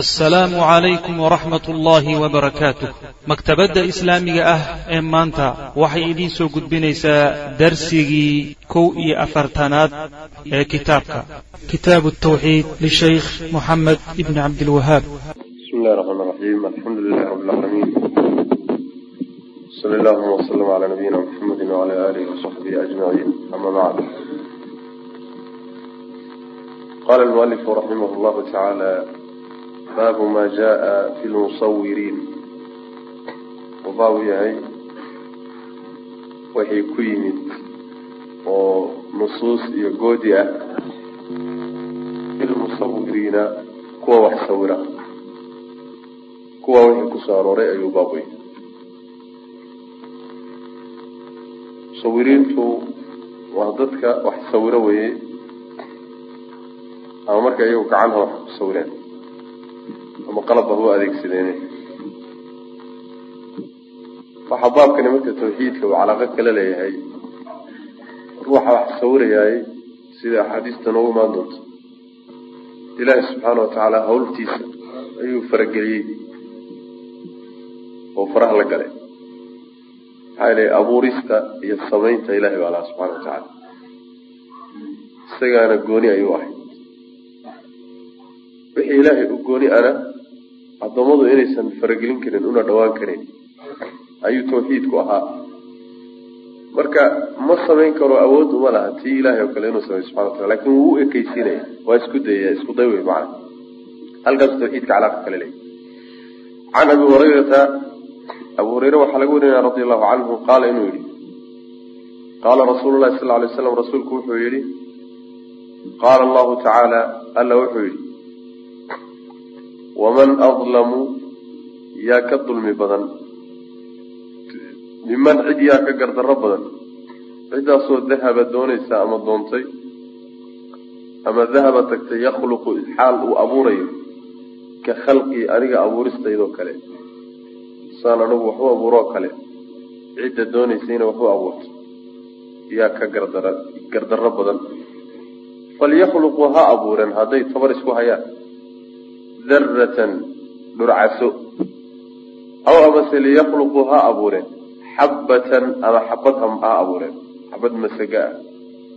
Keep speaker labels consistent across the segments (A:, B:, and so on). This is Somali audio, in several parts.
A: asalaamu calaykum waraxmat ullaahi wabarakaatuh maktabadda islaamiga ah ee maanta waxay idiin soo gudbinaysaa darsigii kow iyo afartanaad ee kitaabka. Kitaabu tawxiid lishaykh moxamed ibni cabdilwahaab
B: bismi illahi raxmaan raxiim alxamdu lilahi rabbi lcaalamiin sali allahuma wasalam calaa nabiyina muxamedi wacala aalihi wasaxbihi ajmaciin ama bacd qala almualifu raximah llahu tacaala baabu ma jaa fi lmusawiriin baabu yahay waxay ku yimid oo nusuus iyo goodi ah. Fi lmusawiriina kuwa wax sawira. Kuwa wixii ku soo arooray ayuu baabu yahay. Musawiriintu waa dadka wax sawiro weye ama marka iyagu gacanha wax ku sawireen ama qalabba hu adeegsadeen waxaa baabkani marka tawxiidka uu calaaqo kala leeyahay ruuxa wax sawirayaay sida axaadiista noogu imaan doonto. Ilaahi subxaana watacaala hawltiisa ayuu farageliyey oo faraha la galay. Maxaa ilahay abuurista iyo samaynta ilahi baa laha subxana watacaala isagaana gooni ayuu ahay wixii ilaahay u gooni ana addoommadu inaysan faragelin karin una dhawaan karin. Ayuu tawxiidku ahaa. Marka ma samayn karo awood uma laha. Tii ilahay oo kale inuu sameyo subxana watala laakiin wuu u ekeysiinaya waa isku dayaya isku day wey macana halkaasu tawxiidka calaaqa kale leeyahy can abi hurayrata abu hureyre waxaa laga warinaya radi allahu canhu qaala inuu yihi qaala rasuulu lahi sal lay slam rasuulku wuxuu yihi qaala allahu tacaala alla wuxuu yihi waman adlamu yaa ka dulmi badan miman cid yaa ka gardarro badan ciddaasoo dahaba doonaysa ama doontay ama dahaba tagtay yakhluqu xaal uu abuurayo ka khalqii aniga abuuristaydoo kale saan anigu waxu abuuroo kale cidda doonaysayna waxu abuurto yaa ka gardara gardarro badan falyakhluquu ha abuureen hadday tabar isku hayaan daratan dhurcaso aw amase liyakhluquu ha abuureen xabbatan ama xabad ha abuureen xabad masaga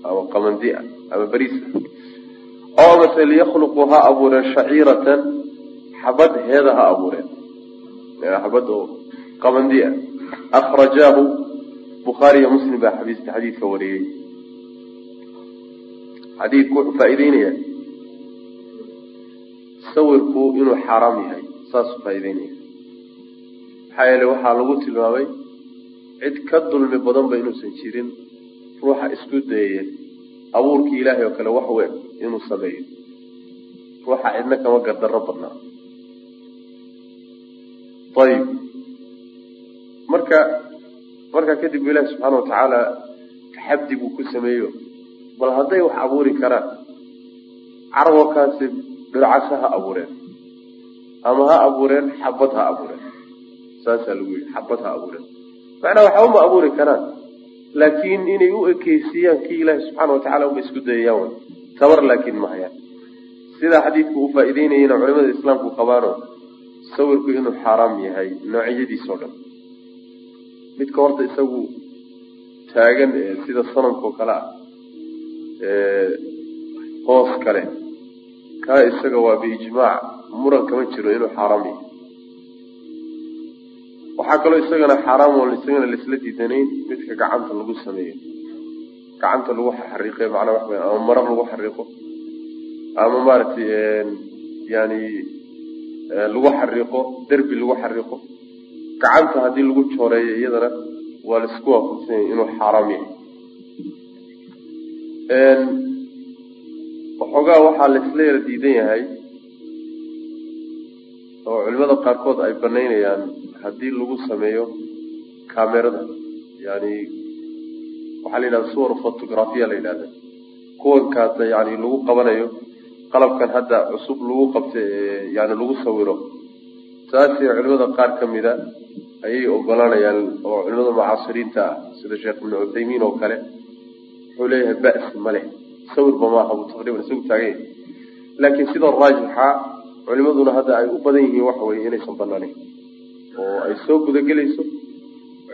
B: ah ama qamandi ah ama beriis ah. Aw amase liyakhluquu ha abuureen shaciiratan xabad heeda ha abuureen xabad oo qamandi ah. Akhrajaahu bukhaariyo muslim baa xadiiska wariyey. Xadiidku wuxuu faa'iideynaya sawirku inuu xaaraam yahay saasuu faa'ideynaya maxaa yeele waxaa lagu tilmaamay cid ka dulmi badanba inuusan jirin ruuxa isku dayaya abuurkii ilaahay oo kale wax weyn inuu sameeyo. Ruuxa cidna kama gardarro badnaa. Ayib. Marka markaa kadib ilaahi subxaana watacaala taxabdi buu ku sameeyo. Bal hadday wax abuuri karaan carwakaasi dhircasho ha abuureen ama ha abuureen xabad ha abuureen saasaa lagu yihi xabad ha abuureen macnaa waxba ma abuuri karaan. Laakiin inay u ekeysiiyaan kii ilaahi subxaana watacala uma isku dayayaan tabar laakiin ma hayaan. Sidaa xadiidku uu faa'iideynayana culimada islaamku qabaano sawirku inuu xaaraam yahay noocyadiisao dhan. Midka horta isagu taagan ee sida sanamka kale ah hoos kale kaa isaga waa biijmaac muran kama jiro inuu xaaraam yahay waxaa kaloo isagana xaaraam oo isagana laisla diidanayn midka gacanta lagu sameeyo. Gacanta lagu xariiqe macnaa wax ama maro lagu xariiqo ama maaragtay yani lagu xariiqo derbi lagu xariiqo gacanta haddii lagu jooreeyo iyadana waa la isku waafaqsanyay inuu xaaraam yahay waxoogaa waxaa laisla yara diidan yahay oo culimada qaarkood ay banaynayaan haddii lagu sameeyo camerada yani waxaa la yidhahda suwar photographiya la yidhahda kuwankaasa yani lagu qabanayo qalabkan hadda cusub lagu qabta yani lagu sawiro taasi culimada qaar kamida ayay ogolanayaan oo culimada mucaasiriinta ah sida sheekh ibnu cuthaymiin oo kale wuxuu leeyahay ba'si ma leh sawirba maaha buu taqriiban isagu taagan yahay laakiin sida raajixa culimaduna hadda ay u badan yihiin waxa weye inaysan banaanayn oo ay soo gudagelayso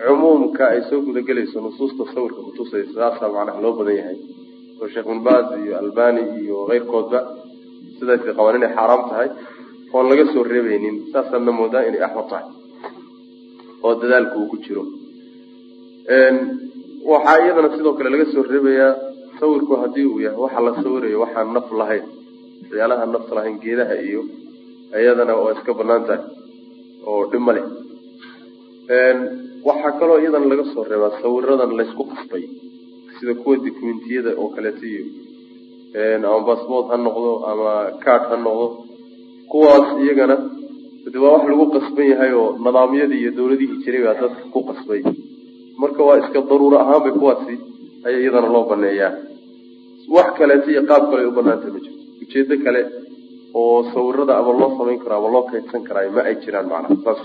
B: cumuumka ay soo gudagelayso nusuusta sawirka kutusaysa saasaa macnaha loo badan yahay. Oo sheekh bin iyo albani iyo keyrkoodba sidaasay qabaan inay xaaraam tahay. Oon laga soo reebaynin saasaadna moodaa inay axwad tahay. Oo dadaalka uu ku jiro. Waxaa iyadana sidoo kale laga soo reebayaa sawirku haddii uu yahay waxa la sawirayo waxaan naf lahayn waxyaalaha nafta lahayn geedaha iyo iyadana waa iska bannaan tahay oo dhib leh. Waxaa kaloo iyadana laga soo reebaa sawiradan laysku qasbay sida kuwa documentiyada oo kaleeto iyo ama basboort ha noqdo ama card ha noqdo kuwaas iyagana de waa wax lagu qasban yahay oo nidaamyadii iyo dawladihii jiray baa dadka ku qasbay. Marka waa iska daruuro ahaan bay kuwaasi ayaa iyadana loo baneeyaa wax kaleeto iyo qaab kale ay u banaanta ma jirto. Ujeedo kale oo sawirada ama loo samayn karo ama loo kaydsan karaayo ma ay jiraan macnaha saas.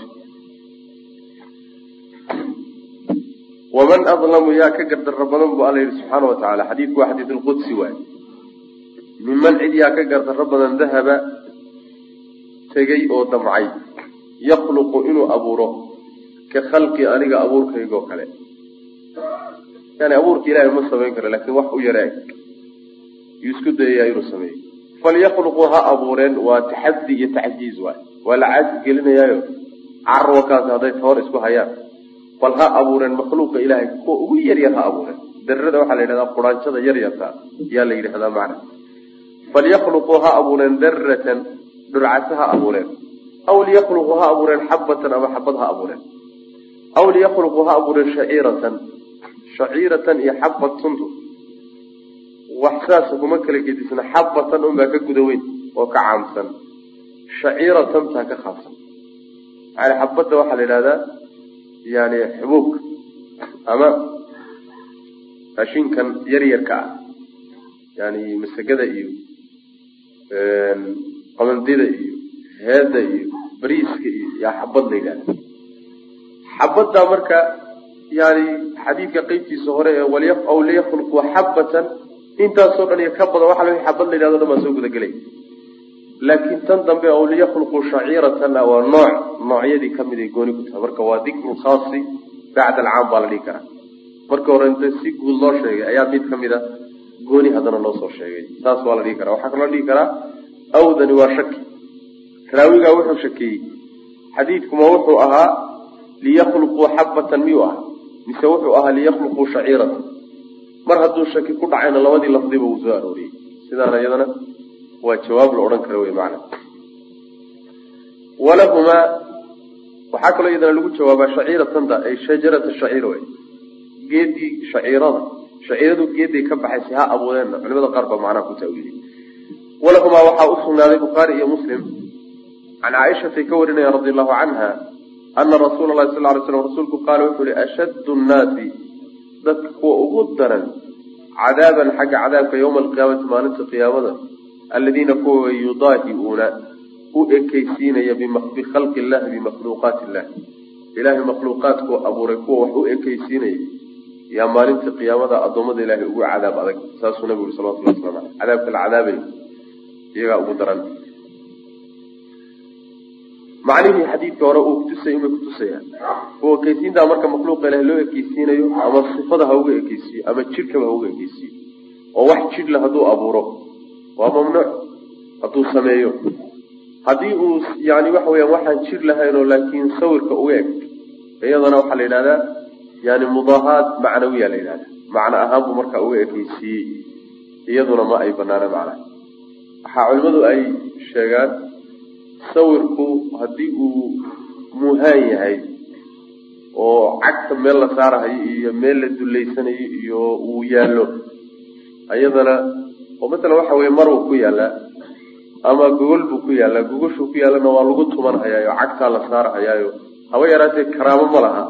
B: Waman adlamu yaa ka gardaro badan bu alla yihi subxaana watacaala xadiidku waa xadiid lqudsi waay minman cid yaa ka gardaro badan dahaba tegay oo damcay. Yakhluqu inuu abuuro ka khalqi aniga abuurkaygoo kale. Yani abuurka ilahay ma samayn karo laakiin wax u yara yuu isku dayayaa inuu sameeyo falyakluquu ha abuureen waa taxadi iyo tacjiiz waay. Waa la caajis gelinayaayo carwakaasi hadday toor isku hayaan. Bal ha abuureen makhluuqa ilahay kuwa ugu yaryar ha abuureen. Darada waxaa la yidhahdaa quraanjada yaryarta yaa la yidhahdaa macna. falyakluquu ha abuureen daratan dhurcasa ha abuureen. Aw liyakluquu ha abuureen xabatan ama xabad ha abuureen. Aw liyakluquu ha abuureen shaciiratan. Shaciiratan iyo xabad tuntu wax saasa kuma kala gedisna xabatan unbaa ka guda weyn oo ka caamsan. Shaciiratan taa ka khaabsan yani xabadda waxaa la yidhahdaa yani xubuubka ama raashinkan yaryarka ah. Yani masagada iyo qamandida iyo heeda iyo bariiska iyo yaa xabad la yidhahda xabaddaa marka yani xadiidka qeybtiisa hore ee aw liyakluquu xabatan intaasoo dhan iyo ka badan waxa la xabad la yidhahdo dhan baa soo gudagelay. Laakiin tan dambe aw liyakluquu shaciiratanna waa nooc noocyadii ka mid ay gooni ku tahay. Marka waa dikru khaasi bacda alcaam baa la dhihi karaa. Marka hore inta si guud loo sheegay ayaa mid ka mid a gooni haddana loo soo sheegay. Saas waa la dhihi karaa. Waxaa kaloo dhihi karaa awdani waa shaki. Raawigaa wuxuu shakeeyey xadiidkuma wuxuu ahaa liyakluquu xabatan miyuu ahaa? Mise wuxuu ahaa liyakluquu shaciiratan mar hadduu shaki ku dhacayna labadii lafdiba uu soo arooriyey. Sidaana iyadana waa jawaab la odhan kara wey macana walahumaa waxaa kaloo iyadana lagu jawaabaa shaciiratanta ay shajarata shaciir wey geedii shaciirada shaciiradu geeday ka baxaysay ha abuureenna. Culimada qaar baa macnaha ku taawiliyey walahumaa waxaa usugnaaday bukhaari iyo muslim. Can caaishatay ka warinaya radi allahu canha ana rasuula lahi sal lay slam rasuulku qaala wuxuu yihi ashaddu nnaasi dadka kuwa ugu daran cadaaban xagga cadaabka yowma alqiyaamati maalinta qiyaamada aladiina kuwa yudaahiuuna u ekeysiinaya bikhalqi illahi bimakhluuqaati illahi ilahay makhluuqaadkuu abuuray kuwa wax u ekeysiinaya yaa maalinta qiyaamada addoommada ilahay ugu cadaab adag saasuu nabigu yuri salawatullah waslamu aleyh cadaabka la cadaabay iyagaa ugu daran macnihii xadiidka hore uu kutusay inbay kutusayaan u ekeysiintaa marka makhluuqa ilahay loo ekeysiinayo ama sifada ha uga ekeysiiyo ama jidhkaba ha uga ekeysiiyo oo wax jidhla hadduu abuuro. Waa mamnuuc hadduu sameeyo. Haddii uu yani waxa weyaan waxaan jir lahaynoo laakiin sawirka uga eg iyadana waxaa la yidhahdaa yani mudaahaad macnawiya la yidhahda macno ahaan markaa uga ekeysiiyey iyaduna ma ay banaana macnaha. Waxaa culimadu ay sheegaan sawirku haddii uu muhaan yahay oo cagta meel la saarahayo iyo meel la dullaysanayo iyo uu yaallo iyadana oo masalan waxa weye maruu ku yaallaa ama gogol buu ku yaallaa gogoshuu ku yaallana waa lagu tuman hayaayo cagtaa la saarhayaayo haba yaraatee karaamo ma laha.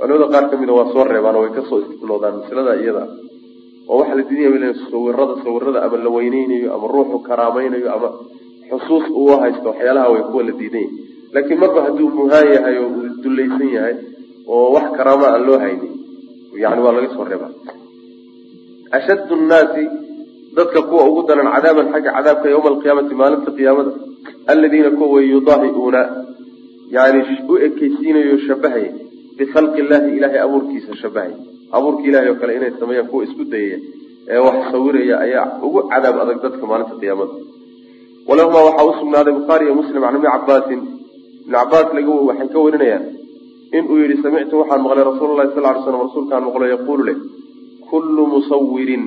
B: Culimada qaar ka mida waa soo reebaan oo way ka soo istisnoodaan masalada iyada. Oo waxaa la diidaya sawirada sawirada ama la weyneynayo ama ruuxu karaamaynayo ama xusuus uu haysto waxyaalaha way kuwa la diidan yahy laakiin marba hadduu muhaan yahay oo uu dullaysan yahay oo wax karaama aan loo haynin yani waa laga soo reebaa ashaddu nnaasi dadka kuwa ugu daran cadaaban xagga cadaabka yowma alqiyaamati maalinta qiyaamada aladiina kuwa way yudaahiuuna yani u ekeysiinayo shabahaya bikhalqi illahi ilahay abuurkiisa shabahaya abuurka ilahay oo kale inay sameeyaan kuwa isku dayaya ee wax sawiraya ayaa ugu cadaab adag dadka maalinta qiyaamada walahumaa waxaa usugnaaday bukhaari iyo muslim can ibni cabaasin ibni cabaas waxay ka warinayaan inuu yihi samictu waxaan maqlay rasuul lahi sal ly slam rasuulkaan maqlo yaquulu leh kullu musawirin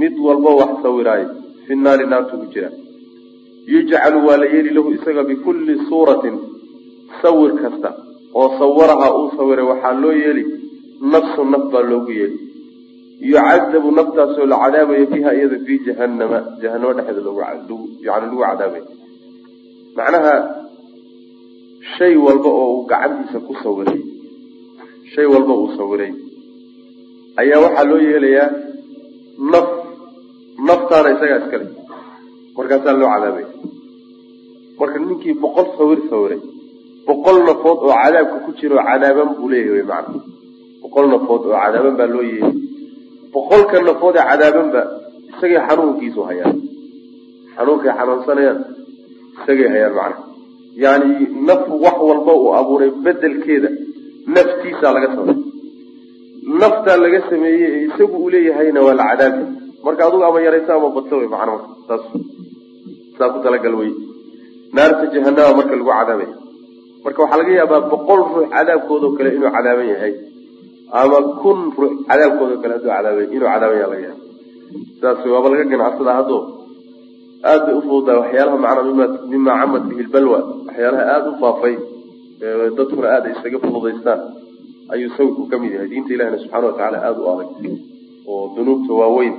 B: mid walba wax sawiraayo fi naari naartu ku jira. Yujcalu waa la yeeli lahu isaga bikulli suuratin sawir kasta oo sawaraha uu sawiray waxaa loo yeeli nafsu naf baa loogu yeeli yucadabu naftaasoo la cadaabayo fiiha iyada fii jahanama jahanamo dhexeeda loogu yani lagu cadaabayo macnaha shay walba oo uu gacantiisa ku sawiray shay walba uu sawiray ayaa waxaa loo yeelayaa naf naftaana isagaa iskale markaasaa loo cadaabaya marka ninkii boqol sawir sawiray boqol nafood oo cadaabka ku jiro cadaaban buu leeyahay macna. Boqol nafood oo cadaaban baa loo yeeli boqolka nafood ee cadaabanba isagay xanuunkiisu hayaan. Xanuunkay xanuunsanayaan isagay hayaan macna. Yani naf wax walba uu abuuray bedelkeeda naftiisaa laga samey naftaa laga sameeyey ee isagu uu leeyahayna waa la cadaabi marka adugu ama yaraysa ama badsa wey macna marka saas saa ku talagal wey naarta jahanama marka lagu cadaabay. Marka waxaa laga yaabaa boqol ruux cadaabkoodao kale inuu cadaaban yahay ama kun ruux cadaabkoodao kale haduu cadaabay inuu cadaaban yaha laga yaaba saas waaba laga ganacsadaa haddo. Aad bay ufududaa waxyaalaha macnaa mima mima camad bihi lbalwa waxyaalaha aada u faafay dadkuna aada isaga fududaystaan. Ayuu sawirku ka mid yahay. Diinta ilahina subxana watacaala aada u adag. Oo dunuubta waaweyn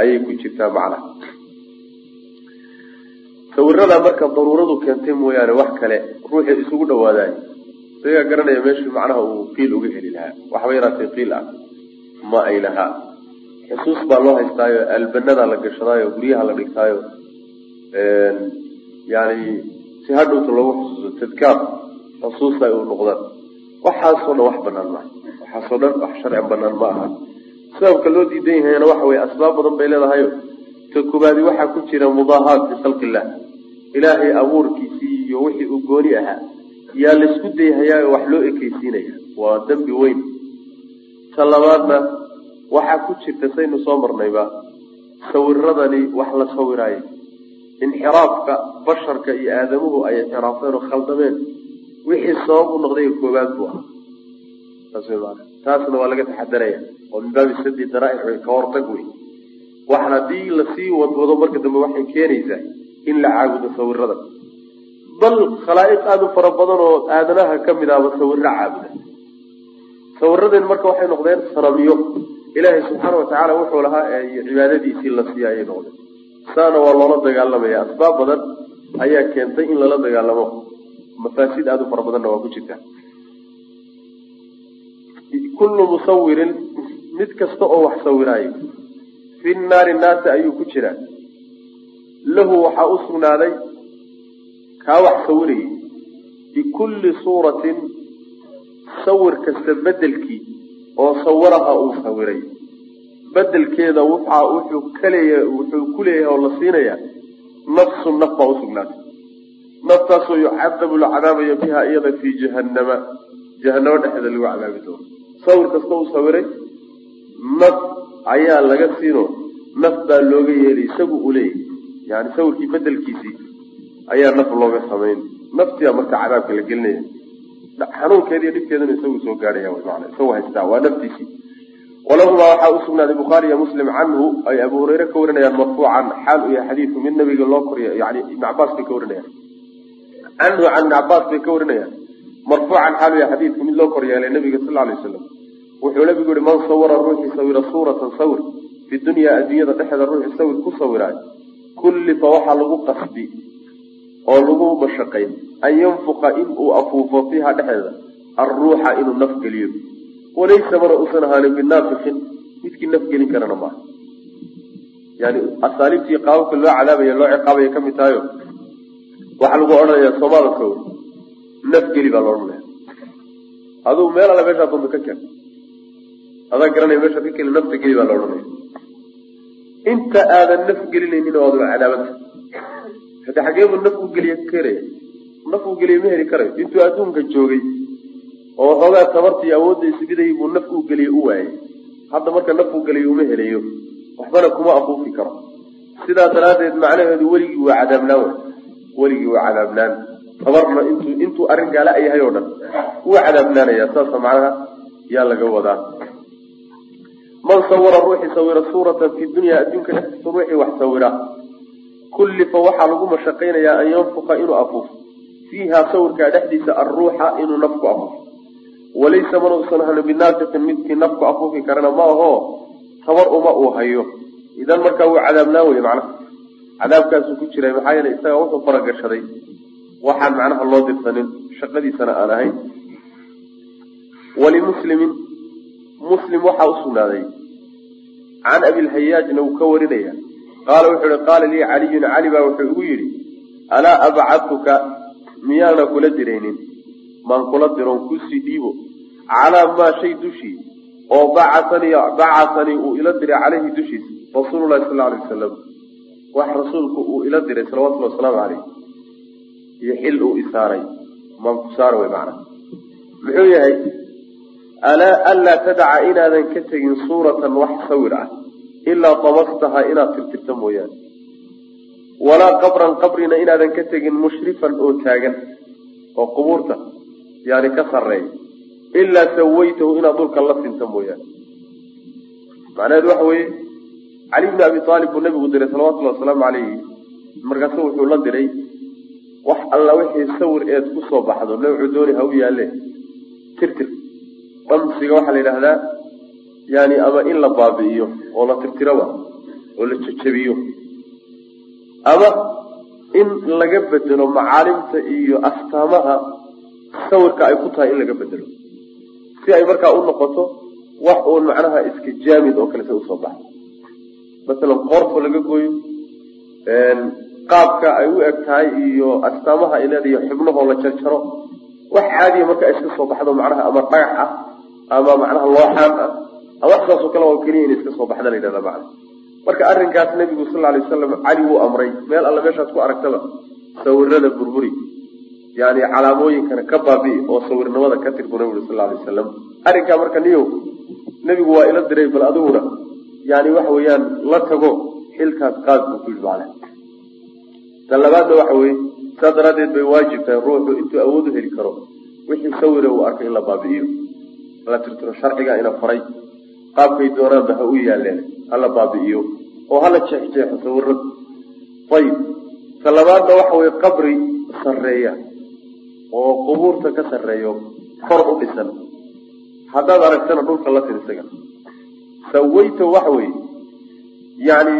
B: ayay ku jirtaa macnaha sawiradaa marka daruuradu keentay mooyaane wax kale ruuxii isugu dhawaadaay isagaa garanaya meeshii macnaha uu qiil uga heli lahaa? Waxba yaraatay qiil ah? Ma ay lahaa xusuus baa loo haystaayo albanada la gashadaayo guryaha la dhigtaayo yani si hadhowta loogu xusuuso tadkaar xusuusta ay u noqdaan. Waxaasoo dhan wax banaan maaha waxaasoo dhan wax sharci banaan ma aha. Sababka loo diidan yahayna waxa weye asbaab badan bay leedahayo. Ta koobaadi waxaa ku jira mudaahaat bikhalqi illah ilaahay abuurkiisii iyo wixii uu gooni ahaa yaa laysku dayhayaayo wax loo ekeysiinaya waa dembi weyn. Ta labaadna waxaa ku jirta saynu soo marnayba sawiradani wax la sawiraayo inxiraafka basharka iyo aadamuhu ay inxiraafeen oo khaldameen. Wixii sabab u noqday koobaad buu ahaa. Taasna waa laga taxadaraya oo min baabi sadi daraa'ic ka hortag wey waxan haddii la sii wadwado marka dambe waxay keenaysaa in la caabudo sawirada bal khalaa'iq aada u fara badan oo aadanaha ka mid ahba caabuda sawiradeen marka waxay noqdeen sanamiyo ilaahay subxaana watacaala wuxuu lahaa cibaadadiisii la siiya ayay noqdeen. Saana waa loola dagaalamaya. Asbaab badan ayaa keentay in lala dagaalamo. Mafaasid aada u fara badanna waa ku jirta. Kullu musawirin mid kasta oo wax sawiraayo. Fi naari naarta ayuu ku jiraa. Lahu waxaa u sugnaaday kaa wax sawirayay bikulli suuratin sawir kasta bedelkii oo sawiraha uu sawiray. Bedelkeeda waxaa wuxuu kaleeya wuxuu ku leeyahay oo la siinayaa nafsu naf baa usugnaatay naftaasoo yucadabu la biha iyada fii jahanama jahanamo dhexeeda lagu cadaabi doono. Sawir kasta uu sawiray naf ayaa laga siino naf baa looga yeelay isagu uu leeyahy yani sawirkii bedelkiisii ayaa naf looga samayn naftiia marka cadaabka la gelinaya. Xanuunkeeda iyo dhibkeedana isagu soo gaadhaya man isagu haystaa waa naftiisii walahumaa waxaa usugnaaday bukhaari iyo muslim canhu ay abu hureyre ka warinayaan marfuucan xaal u yahay xadiidku mid nabiga loo koriya yani ibn cabaas bay ka warinayaan. Canhu can ibni cabaas bay ka warinayaan. Marfuucan xaal u yahay xadiidku mid loo koryeelay nabiga sal alay wasalam wuxuu nabigu yihi man sawara ruuxii sawira suuratan sawir. Fi dunyaa adduunyada dhexeeda ruuxii sawir ku sawiraayo kullifa waxaa lagu qasbi oo lagu mashaqay an yanfuqa in uu afuufo fiiha dhexdeeda. Alruuxa inuu naf geliyo. Walaysa mana uusan ahaanin binaafikin midkii naf gelin karana maaha yani asaaliibtii qaababka loo cadaabaya loo ciqaabaya ka mid tahayo waxaa lagu odhanaya soomaalad sawir naf geli baa la odhanaya adugu meel alla meeshaa doonta ka ken adaa garanaya meeshaad ka keli nafta geli baa la odhanaya inta aadan naf gelinaynin oo aduna cadaabanta hade xageebu naf u geliya karaya naf uu geliya ma heli karayo intuu adduunka joogay. Oo waxoogaa tabartii awoodda isbidayay buu naf uu geliya u waayay hadda marka naf uu geliya uma helayo waxbana kuma afuufi karo. Sidaa daraaddeed macnaheedu weligii waa cadaabnaan. Wey weligii waa cadaabnaan. Tabarna intuu intuu arrin gaala yahay oo dhan wuu cadaabnaanaya saasa macnaha yaa laga wadaa. Man sawira ruuxii sawira suuratan fi dunya adduunka dhexdiisa ruuxii wax sawira kullifa waxaa lagu mashaqaynayaa an yanfuka inuu afuufo fiiha sawirkaa dhexdiisa alruuxa inuu nafku afuufo walaysa manuusan ahani binaafiqin midkii nafku afuufi karana ma aho tabar uma uu hayo. Idan markaa wuu cadaabnaan wey macnaha cadaabkaasuu ku jiray maxaa yeele isaga wuxuu faragashaday. Waxaan macnaha loo dirsanin shaqadiisana aan ahayn. Walimuslimin muslim waxaa usugnaaday can abilhayaajna uu ka warinaya qaala wuxuu ihi qaala lii caliyun cali baa wuxuu igu yidhi alaa abcadtuka miyaana kula diraynin? Maan kula diroon ku sii dhiibo. Calaa maa shay dushii oo bacatanii bacatanii uu ila diray caleyhi dushiisa rasuululahi sal alay wasalam wax rasuulku uu ila diray salawatullhi wasalaamu caleyh iyo xil uu isaaray maan ku saara wey macana muxuu yahay alaa anlaa tadaca inaadan ka tegin suuratan wax sawir ah ilaa damastaha inaad tirtirta mooyaane. Walaa qabran qabrina inaadan ka tegin mushrifan oo taagan oo qubuurta yani ka sarreeya. Ilaa sawaytahu inaad dhulka la sinta mooyaane. Macnaheedu waxa weeye cali bni abi aalib buu nabigu diray salawatullahi wasalaamu calayhi. Markaasu wuxuu la diray wax alla wixii sawir eed ku soo baxdo nawcu dooni ha u yaalle. Tirtir. Damsiga waxaa la yidhaahdaa yani ama in la baabi'iyo oo la tirtiroba oo la jejebiyo. Ama in laga bedelo macaalimta iyo astaamaha sawirka ay ku tahay in laga bedelo. Si ay markaa u noqoto wax uun macnaha iska jaamid oo kale se u soo baxdo masalan qoorta laga gooyo qaabka ay u eg tahay iyo astaamaha ay leedahay xubnahoo la jarjaro wax caadiya marka iska soo baxdo macnaha ama dhagax ah ama macnaha looxaan ah saasoo kale oo keliya in iska soo baxda la yidhahda macna marka arrinkaas nabigu sal alay wasalam cali wuu amray meel alle meeshaas ku aragtaba sawirada burburi yani calaamooyinkana ka baabi'i oo sawirnimada ka tir buu nabigu sal alay wasalam arrinkaa marka niyo nebigu waa ila diray bal adiguna yani waxa weeyaan la tago xilkaas qaad buu ku yidhi macna tan labaadna waxa weye saas daraaddeed bay waajib tahay ruuxu intuu awood heli karo wixii sawira uu arkay in la baabi'iyo. La tirtiro sharciga ina faray qaabkay doonaanba ha u yaaleen hala baabi'iyo oo hala jeexjeexo sawirada ayib ta labaadna waxa weye qabri sarreeya oo qubuurta ka sarreeyo kor u dhisan. Haddaad aragtana dhulka la tir isaga sawayta waxa weeye yani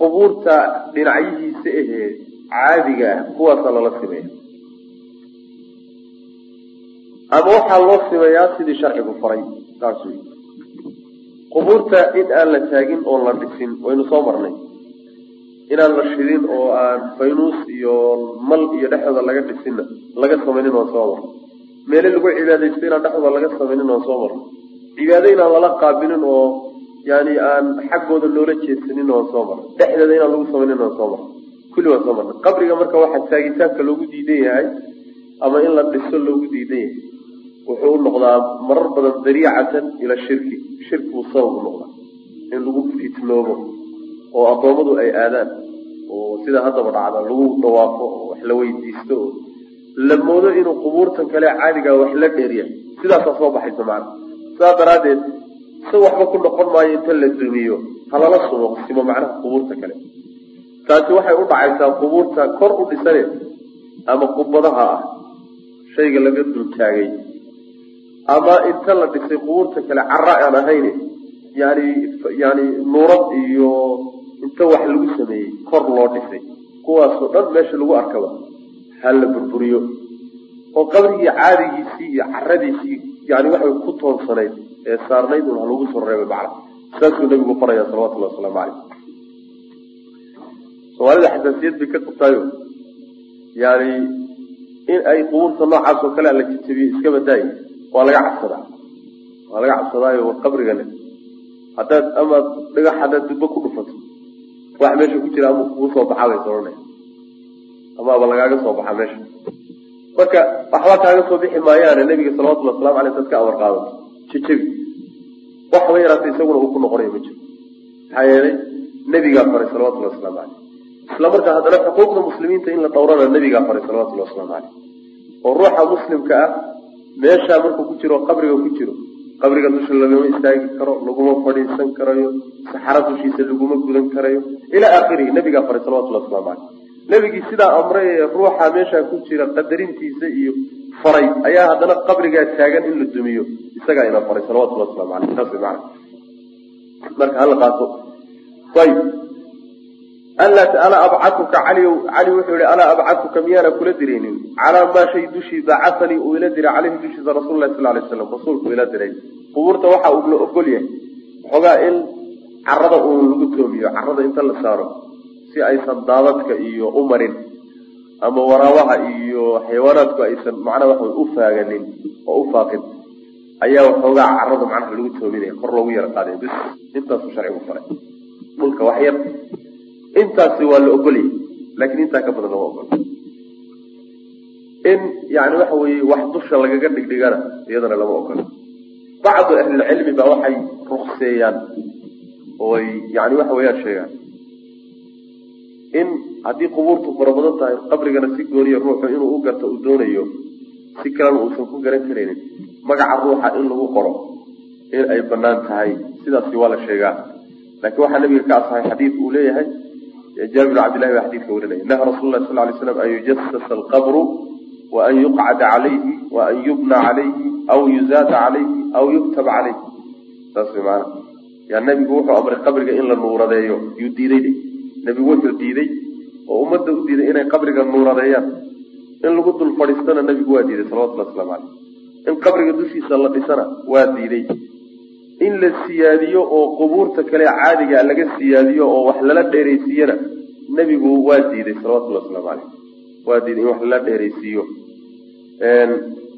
B: qubuurta dhinacyihiisa ahee caadiga ah kuwaasaa lala simeeya. Ama waxaa loo simeeyaa sidii sharcigu faray saas wey qubuurta in aan la taagin oon la dhisin waynu soo marnay. Inaan la shidin oo aan faynuus iyo mal iyo dhexdooda laga dhisinna laga samaynin waan soo marnay. Meele lagu cibaadaysto inaan dhexdooda laga samaynin waan soo marnay. Cibaado inaan lala qaabilin oo yani aan xaggooda loola jeedsanin waan soo marnay. Dhexdeeda inaan lagu samaynin waan soo marnay. Kulli waan soo marnay. Qabriga marka waxaa taagitaanka loogu diidan yahay ama in la dhiso loogu diidan yahay wuxuu u noqdaa marar badan dariicatan ila shirki shirki buu sabab u noqdaa in lagu fitnoobo oo addoommadu ay aadaan oo sida haddaba dhacda lagu dhawaafo oo wax la weydiisto oo la moodo inuu qubuurtan kale caadigaa wax la dheeriya sidaasaa soo baxaysa macana sidaas daraaddeed si waxba ku noqon maayo inta la dumiyo halala sumo simo macnaha qubuurta kale. Taasi waxay u dhacaysaa qubuurta kor u dhisane ama qubadaha ah. Shayga laga dultaagay ama inta la dhisay qubuurta kale cara aan ahayn yani yani nuurad iyo inta wax lagu sameeyey kor loo dhisay. Kuwaasoo dhan meesha lagu arkaba ha la burburiyo. Oo qabrigii caadigiisii iyo caradiisii yani waxay ku toonsanayd ee saarnayd un ha lagu soo reebay macna. Saasuu nabigu faraya salawatullahi wasalaamu caleyh soomaalida xasaasiyad bay ka qabtaayo yani in ay qubuurta noocaas oo kale la jajabiyo iska waa laga cabsadaa. Waa laga cabsadaayo qabrigale haddaad amaad dhagax haddaad dubbo ku dhufato wax meesha ku jira ama kugu soo baxaa bay soranaya amaaba lagaaga soo baxa meesha. Marka waxba kaaga soo bixi maayaane nabiga salawatullhi waslamu aleyh dad ka amar qaadato jejebi. Waxba yaraata isaguna uu ku noqonayo ma jiro. Maxaa yeelay nebigaa faray salawatullhi waslamu caleyh isla markaa haddana xuquuqda muslimiinta in la dhowrana nebigaa faray salawatullhi waslamu caleyh oo ruuxa muslimka ah meeshaa markuu ku jiro qabriga ku jiro. Qabriga dusha lagama istaagi karo laguma fadhiisan karayo. Saxaro dushiisa laguma gudan karayo. Ilaa aakhirihi nebigaa faray salawatullahi waslamu caleyh nebigii sidaa amray ee ruuxa meeshaa ku jira qadarintiisa iyo faray ayaa haddana qabrigaa taagan in la dumiyo. Isagaa ina faray salawatullahi waslamu caleyh saas way marka hala qaato. Ayib alaa abcatuka cali wuxuu yihi alaa abcatuka miyaana kula diraynin calaa maa shay dushii bacatanii uu ila diray caleyhi dushiisa rasul lahi sal lay slam rasuulku ila diray. Qubuurta waxa uu la ogol yahay waxoogaa in carada uun lagu toomiyo carada inta la saaro si aysan daadadka iyo u marin ama waraabaha iyo xayawaanaadku aysan macnaa waxa u faaganin oo u faaqin ayaa waxoogaa carada macnaha lagu toominaya kor loogu yara qaadaya bis intaasuu sharcigu faray. Dhulka wax yar intaasi waa la ogolyay laakiin intaa ka badan lama ogol. In yani waxa weeye wax dusha lagaga dhigdhigana iyadana lama ogolo bacdu ahlilcilmi baa waxay rukseeyaan ooy yani waxa weeyaan sheegaan. In haddii qubuurtu fara tahay qabrigana si gooniya ruuxu inuu u garto uu doonayo si kalena uusan ku garan karaynin magaca ruuxa in lagu qoro in ay bannaan tahay sidaasi waa la sheegaa. Laakiin waxaa nabiga ka asahay xadiid uu leeyahay jaabir cabdillahi baa xadidka warinaya naha rasul sal lay slam an yujasasa alqabru wa an yuqcada calayhi wa an yubna calayhi aw yuzaada calayhi aw yuktaba calayhi saas way maana. Yaa nabigu wuxuu amray qabriga in la nuuradeeyo. Yuu diiday nebigu wuxuu diiday oo ummadda u diiday inay qabriga nuuradeeyaan. In lagu dul fadhiistana nebigu waa diiday salawatullah waslamu caleyh in qabriga dushiisa la dhisana waa diiday in la siyaadiyo oo qubuurta kale caadiga laga siyaadiyo oo wax lala dheeraysiiyana nebigu waa diiday salawatullahi waslamu caleyh waa diiday in wax lala dheeraysiiyo.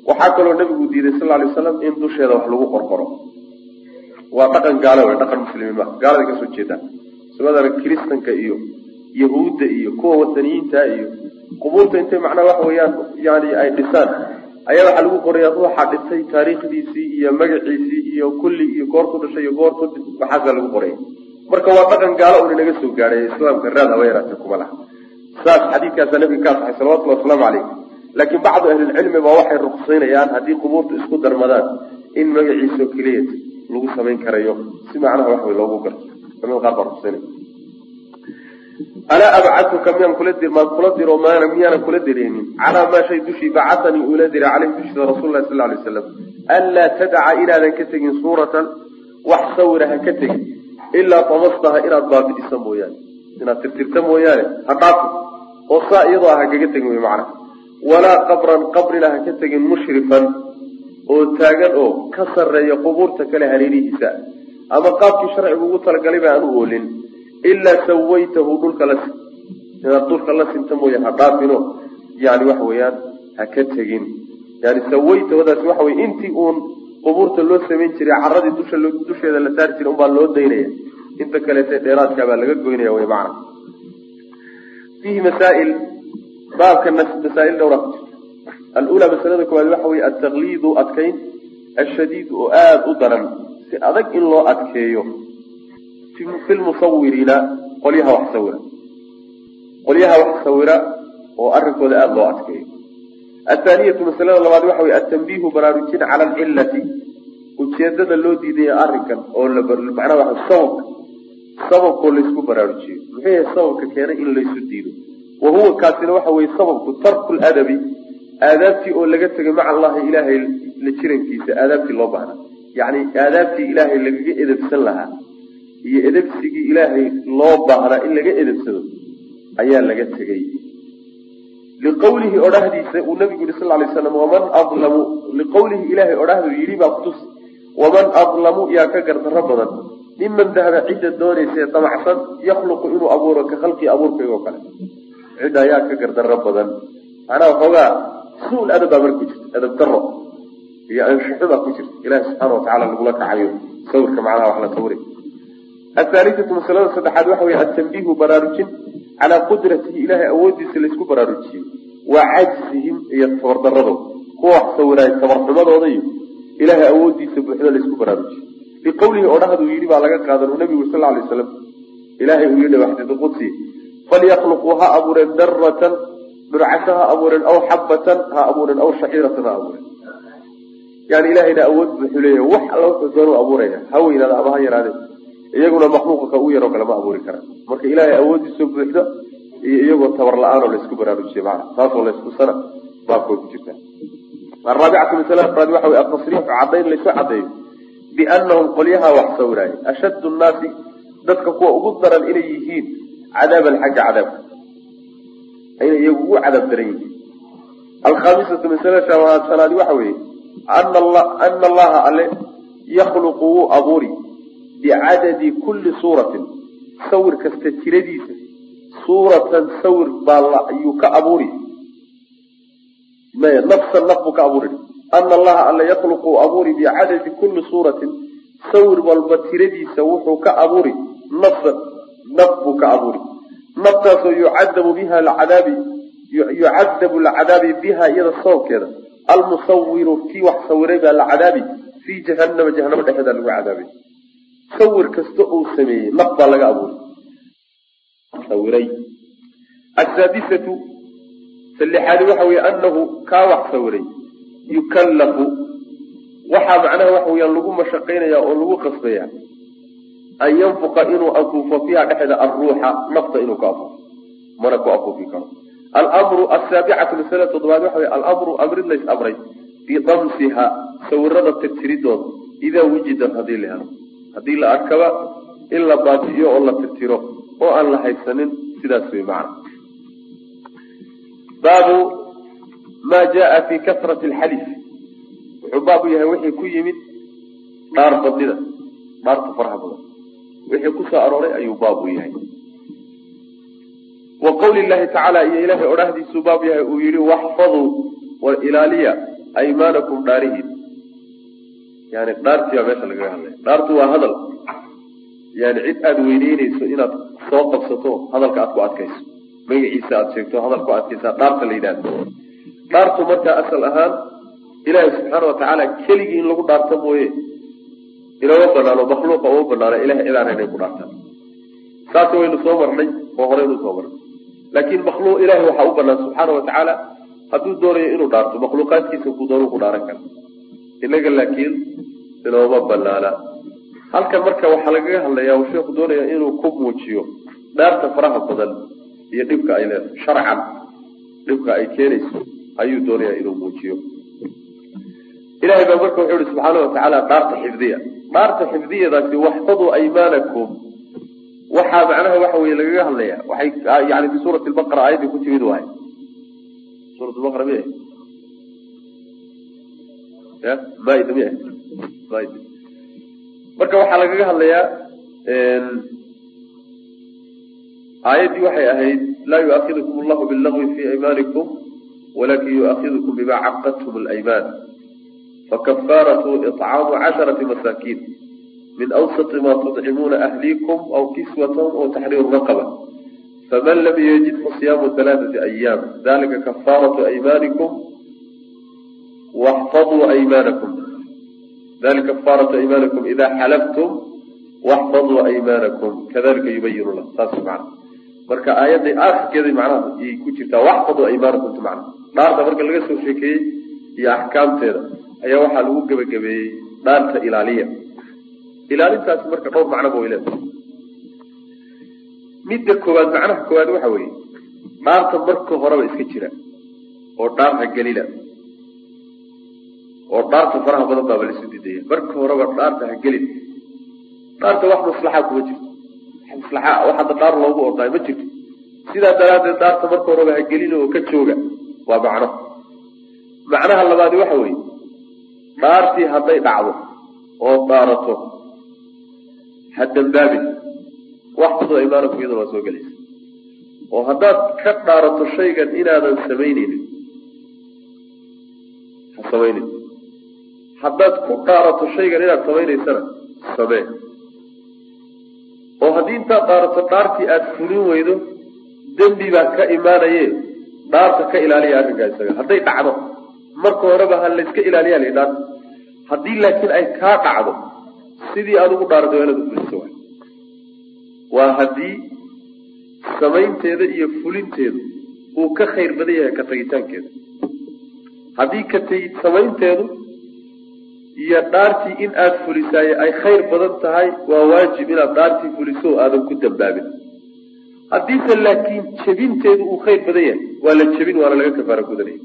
B: Waxaa kaloo nebigu diiday sal lay waslam in dusheeda wax lagu qorqoro. Waa dhaqan gaalo wey dhaqan muslimiin ma gaalada ka soo jeedaan. Sumadana kiristanka iyo yahuudda iyo kuwa wataniyiinta iyo qubuurta intay macnaha waxa weeyaan yani ay dhisaan ayaa waxaa lagu qoraya ruuxa dhintay taariikhdiisii iyo magaciisii iyo kulli iyo goortu dhashay iyo goortu waxaasaa lagu qoraya. Marka waa dhaqan gaalo un inaga soo gaadhay islaamka raad haba yaraatee kuma laha saas xadiidkaasaa nabiga ka asaxay salawatullahi wasalaamu calayh laakiin bacdu ahlilcilmi baa waxay ruqsaynayaan haddii qubuurtu isku darmadaan in magaciisao keliya lagu samayn karayo si macnaha wax loogu garto. Culimada qaar baa ruqsaynaya alaa abcatuka miyaan kula dir maan kula diro maana miyaanan kula diraynin calaa maa shay dushii bacatanii uula diray caleyhi dushiisa rasul lahi sal lay waslam anlaa tadaca inaadan ka tegin suuratan wax sawira ha ka tegin. Ilaa tamastaha inaad baabi'isa mooyaane. Inaad tirtirta mooyaane ha dhaafin oo saa iyadoo ah hakaga tegin wy macna. Walaa qabran qabrina ha ka tegin mushrifan. Oo taagan oo ka sarreeya qubuurta kale hareerihiisa ama qaabkii sharcigu ugu talagalay ba aan u oolin ilaa sawaytahu dhulka la inaad dhulka la sinta mooya ha dhaafino yani waxa weeyaan ha ka tegin yani sawaytahdaas waxa wey intii uun qubuurta loo samayn jiray caradii dusha dusheeda la saari jiray unbaa loo daynaya inta kaleete dheeraadkaa baa laga goynaya wy macna fiihi masaail baabka masaail dhowra ku jirta alula masalada koowaad waxa wey altaqliidu adkayn ashadiid oo aada u daran si adag in loo adkeeyo fi lmusawiriina qolyaha wax sawira. Qolyaha wax sawira oo arrinkooda aada loo adkeeyo athaaniyatu masalada labaad waxa wey atanbiihu baraarujin cala alcillati ujeedada loo diidaya arrinkan oo macnaa waa sababka sababkoo laysku baraarujiyo muxuu yahay sababka keenay in laysu diido. Wa huwa kaasina waxa weye sababku tarku ladabi aadaabtii oo laga tegay maca allahi ilaahay la jirankiisa aadaabtii loo baahna yacni aadaabtii ilaahay lagaga edebsan lahaa iyo edebsigii ilaahay loo baahnaa in laga edebsado ayaa laga tegey. Liqawlihi odhahdiisa uu nabigu yihi sal lay slam waman adlamu liqawlihi ilaahay odhahdu yidhi baa kutus waman adlamu yaa ka gardarro badan miman dahaba cidda doonaysa ee damacsan yakhluqu inuu abuuro ka khalqii abuurkaygo kale. Cidda ayaa ka gardarro badan. Macnaha waxoogaa su'ul adab baa marka ku jirta adab daro iyo anshaxo baa ku jirta ilahi subxaana watacala lagula kacayo. Sawirka macnaha wax la sawray athaalithatu masalada saddexaad waxa wey atanbiihu baraarujin calaa qudratihi ilahay awoodiisa laysku baraarujiyey wa cajzihim iyo tabardaradooda kuwa wax sawiraay tabarxumadooda iyo ilahay awoodiisa buuxda laysku baraarujiyey biqawlihi odhahaduu yidhi baa laga qaadan nabigu sal alay waslam ilahay uu yidhi waxdid qudsi falyakluquu ha abuureen daratan dhurcasho ha abuureen aw xabatan ha abuureen aw shaciiratan ha abuureen yani ilahayna awood buuxuu leeyahay wax alla wuxuu doonu abuuraya ha weynaada ama ha yaraadee iyaguna makhluuqa ka u yaroo kale ma abuuri karaan. Marka ilaahay awoodiisa buuxda iyo iyagoo tabar la'aanoo laysku baraarujiye maana taasoo laysku sana baabkooy ku jirta. Araabicatu afraad waxa wey atasriixu cadayn laysu cadeeyo bianahum qolyaha wax sawiraaya ashaddu nnaasi dadka kuwa ugu daran inay yihiin cadaaban xagga cadaabka inay iyagu ugu cadaab daran yihiin. Alkhamisatu masala shanaadi waxa weeye ana allaha alle yakhluqu wuu abuuri bicadadi kulli suuratin. Sawir kasta tiradiisa suuratan sawir baa ayuu ka abuuri. Maya nafsan naf buu ka abuuri. Ana allaha alla yakhluqu abuuri bicadadi kulli suuratin. Sawir walba tiradiisa wuxuu ka abuuri. Nafsan naf buu ka abuuri. Naftaasoo yucadabu biha lcadaabi yucadabu lcadaabi biha iyada sababkeeda almusawiru kii wax sawiray baa la fii jahanama jahanamo dhexeeda lagu cadaabay sawir kasta uu sameeyey naf baa laga abuuray. Sawiray. Asaadisatu salixaadi waxa weeye anahu kaa wax sawiray. Yukallafu. Waxaa macnaha waxa weyaan lagu mashaqaynaya oo lagu qasbaya an yanfuqa inuu afuufo fiiha dhexeeda alruuxa nafta inuu ku afuufo. Mana ku afuufi karo. Almru asaabicatu masala toddobaad waxa wey alamru amrid lays amray bidamsiha sawirada tirtiridooda idaa wujidat haddii la helo haddii la arkaba in la baabi'iyo oo la tirtiro oo aan la haysanin sidaas wey macna. Baabu maa jaa fi kasrati alxalif wuxuu baabu yahay wixii ku yimid dhaar badnida dhaarta faraha badan. Wixii ku soo arooray ayuu baabu yahay. Wa qawli llahi tacaala iyo ilaahay odhahdiisuu baab yahay uu yihi waxfaduu war ilaaliya aymaanakum dhaarihiin yani dhaartii baa meesha lagaga hadlaya dhaartu waa hadal. Yani cid aada weyneyneyso inaad soo qabsato hadalka aad ku adkayso. Magaciisa aada sheegto hadal ku adkaysaa dhaarta la yidhahdo dhaartu markaa asal ahaan ilaahay subxaana watacaala keligii in lagu dhaarto mooye inama banaano makhluuqa uma banaano ilahay cidaan inay ku dhaartaan. Saas waynu soo marnay oo horeynu soo marnay. Laakiin makhluuq ilahay waxaa u banaan subxaana watacaala hadduu doonayo inuu dhaarto makhluuqaadkiisa ku doonu ku dhaaran kara inaga laakiin inooma banaana halkan marka waxaa lagaga hadlayaa uu sheekhu doonaya inuu ku muujiyo dhaarta faraha badan iyo dhibka ay leedahay. Sharcan dhibka ay keenayso ayuu doonaya inuu muujiyo. Ilahay baa marka wuxuu ihi subxaana watacaala dhaarta xifdiya. Dhaarta xifdiyadaasi waxfaduu aymaanakum. Waxaa macnaha waxa weye lagaga hadlaya waxay yani fi suurati lbaqara aayaddii ku timid wahay suurat lbaqara miya marka waxaa lagaga hadlayaa aayaddii waxay ahayd laa yuakidukum allahu billagwi fi aymaanikum walakin yuakidukum bima caqadtum alaymaan. Fakafaaratu icaamu casharati masaakiin. Min awsati ma tudcimuuna ahliikum aw kiswatahum aw taxriiru raqaba. Faman lam yajid fasiyaamu halaaثati ayaam dalika kafaaratu aymaanikum waxfaduu aymaanakum dalika kafaaratu aymaanikum ida xalaftum waxfaduu aymaanakum kadalika yubayin lah saas macna marka aayadda akhirkeeda macnaha yay ku jirtaa waxfaduu aymaanakum macna dhaarta marka laga soo sheekeeyey iyo axkaamteeda ayaa waxaa lagu gebagabeeyey dhaarta ilaaliya ilaalintaasi marka dhowr macnoba way leedahay midda koowaad macnaha koowaad waxa weeye dhaarta marka horeba iska jira oo dhaarta gelina oo dhaarta faraha badan baaba laisu didaya marka horeba dhaarta ha gelin. Dhaarta wax maslaxa kuma jirto. Maslaxa wax hadda dhaar loogu ordaay ma jirto. Sidaa daraaddeed dhaarta marka horeba ha gelina oo ka jooga waa macno. Macnaha labaadi waxa weeye dhaartii hadday dhacdo oo dhaarato ha dambaabin waxfaduu aymaanakum iyaduna waa soo gelaysa. Oo haddaad ka dhaarato shaygan inaadan samaynaynin ha samaynin haddaad ku dhaarato shaygan inaad samaynaysana samee oo haddii intaad dhaarato dhaartii aada fulin weydo dembi baa ka imaanaye dhaarta ka ilaaliya arrinkaa isaga. Hadday dhacdo marka horeba ha layska ilaaliya la dhaarta haddii laakiin ay kaa dhacdo sidii aad ugu dhaarata waa inaad ufuliso waay. Waa haddii samaynteeda iyo fulinteedu uu ka khayr badan yahay ka tagitaankeeda. Haddii ka tegi samaynteedu iyo dhaartii in aada fulisaaye ay khayr badan tahay waa waajib inaad dhaartii fuliso aadan ku dambaabin. Haddiise laakiin jebinteedu uu khayr badan yahay waa la jebin waana laga kafaara gudanaya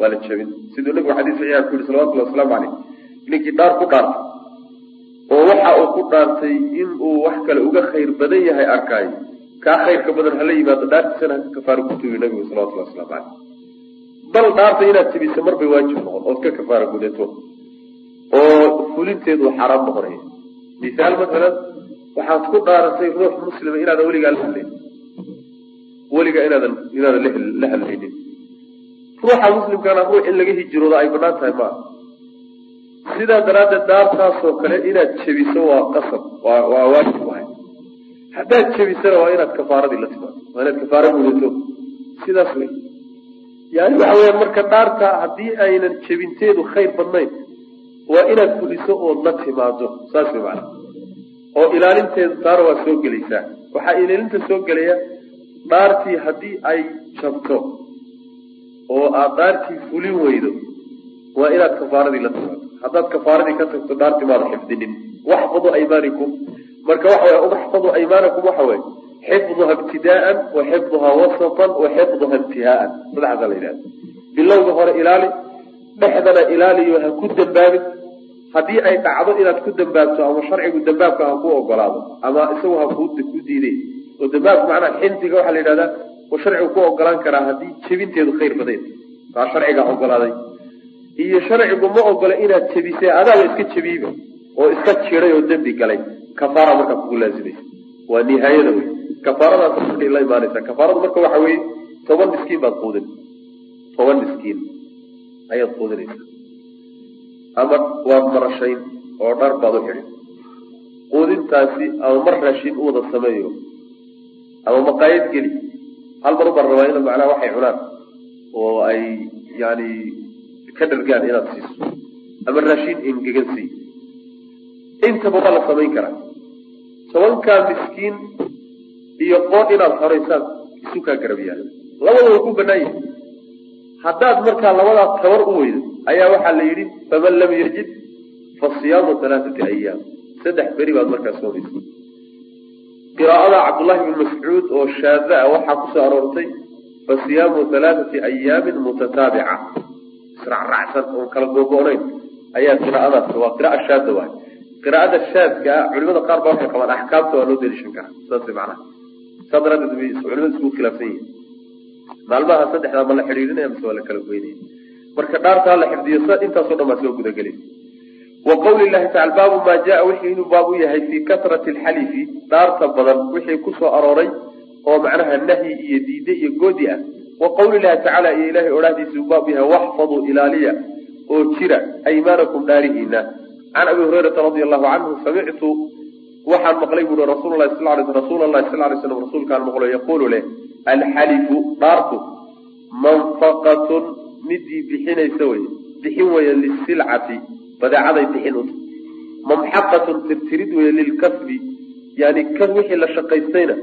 B: waa la jebin. Siduu nabigu xadiis saxiixa ku yihi salawatullahi wasalaamu caleyh ninkii dhaar ku dhaartay oo waxa uu ku dhaartay inuu wax kale uga khayr badan yahay arkaayo kaa khayrka badan hala yimaado dhaartiisana haka kafaara gutubi nabigu salawatullahi waslamu caleyh bal dhaarta inaad jebiso marbay waajib noqon ood ka kafaara gudato fulinteedu xaaraam noqonaya misaal masalan waxaad ku dhaaratay ruux muslima inaadan weligaa la hadlaynin weligaa inaadan inaadan la hadlaynin ruuxa muslimkana ruux in laga hijiroodo ay bannaan tahay maaha sidaa daraaddeed daartaasoo kale inaad jebiso waa qasab waa waa waajib wahay haddaad jebisana waa inaad kafaaradii la timaado waa inaad kafaara gudato sidaas wey yani waxa weyaan marka dhaarta haddii aynan jebinteedu khayr badnayn waa inaad fuliso ood la timaado saas macana oo ilaalinteedu taana waa soo gelaysaa. Waxaa ilaalinta soo gelaya dhaartii haddii ay jabto oo aad dhaartii fulin weydo waa inaad kafaaradii la timaado haddaad kafaaradii ka tagto dhaartii maada xifdinin. Waxfadu aymaanikum. Marka waxa wey waxfadu aymaanakum waxa weye xifduha ibtidaaan wa xifduha wasatan wa xifduha intihaaan saddexaasaa la yidhahda bilowga hore ilaali dhexdana ilaaliyo ha ku dambaabin haddii ay dhacdo inaad ku dambaabto ama sharcigu dambaabka ha ku ogolaado ama isagu ha ku diiday oo dambaabka macnaa xindiga waxaa la yidhahdaa oo sharcigu ku ogolaan karaa haddii jebinteedu khayr badayn taa sharcigaa ogolaaday iyo sharcigu ma ogola inaad jebisay adaaba iska jebiyeyba oo iska jiray oo dembi galay. Kafaara markaa kugu laazimaysa waa nihaayada wey kafaaradaas markay la imaanaysaa kafaaradu marka waxa weeye toban miskiin baad quudin. Toban miskiin ayaad quudinaysaa ama waad marashayn oo dhar baad u xidhin quudintaasi ama mar raashin u wada sameeyo ama maqaayad geli. Hal mar ubaan rabaa inaad macnaha waxay cunaan oo ay yani ka dhargaan inaad siiso. Ama raashin engegan sii. Intaba waa la samayn karaa. Tobankaa miskiin iyo qoon inaad horaysaan isu kaa garab yaalla labada waa ku banaan yahi haddaad markaa labadaa tabar u weydo ayaa waxaa la yidhi faman lam yajid fa siyaamu halaathati ayaam saddex beri baad markaa soomaysa qiraa'ada cabdullahi bn mascuud oo shaada a waxaa ku soo aroortay fa siyaamu halaathati ayaamin mutataabica. Isracracsan oon kala googo-nayn ayaa qiraa'adaas waa qira'a shaada waay. Qiraa'ada shaadka culimada qaar baa waxay qabaan axkaamta waa loo deliishan karaa saas macnaha. Saa daraadeed bay culimada isugu khilaafsan yihiin maalmaha saddexdaa ma la xidhiirinaya mise waa la kala goynaya marka dhaartaa la xifdiyo intaasoo dhan baa soo gudagelay wa qawli llahi tacala baabu maa jaa wixii inuu baab u yahay fii kasrati alxalifi dhaarta badan wixii ku soo arooray oo macnaha nahyi iyo diide iyo goodi ah. Wa qawli llahi tacaala iyo ilahay odhahdiisa uu baab yahay waxfaduu ilaaliya oo jira aymaanakum dhaarihiina can abi hurayrata radia allahu canhu samictu waxaan maqlay buui rasul lahi sal l rasuul lahi sal lay slam rasuulkaan maqlo yaquulu leh alxalifu dhaartu manfaqatun midii bixinaysa wey bixin weeye lisilcati badeecaday bixin uta mamxaqatun tirtirid weeye lilkasbi yani kan wixii la shaqaystayna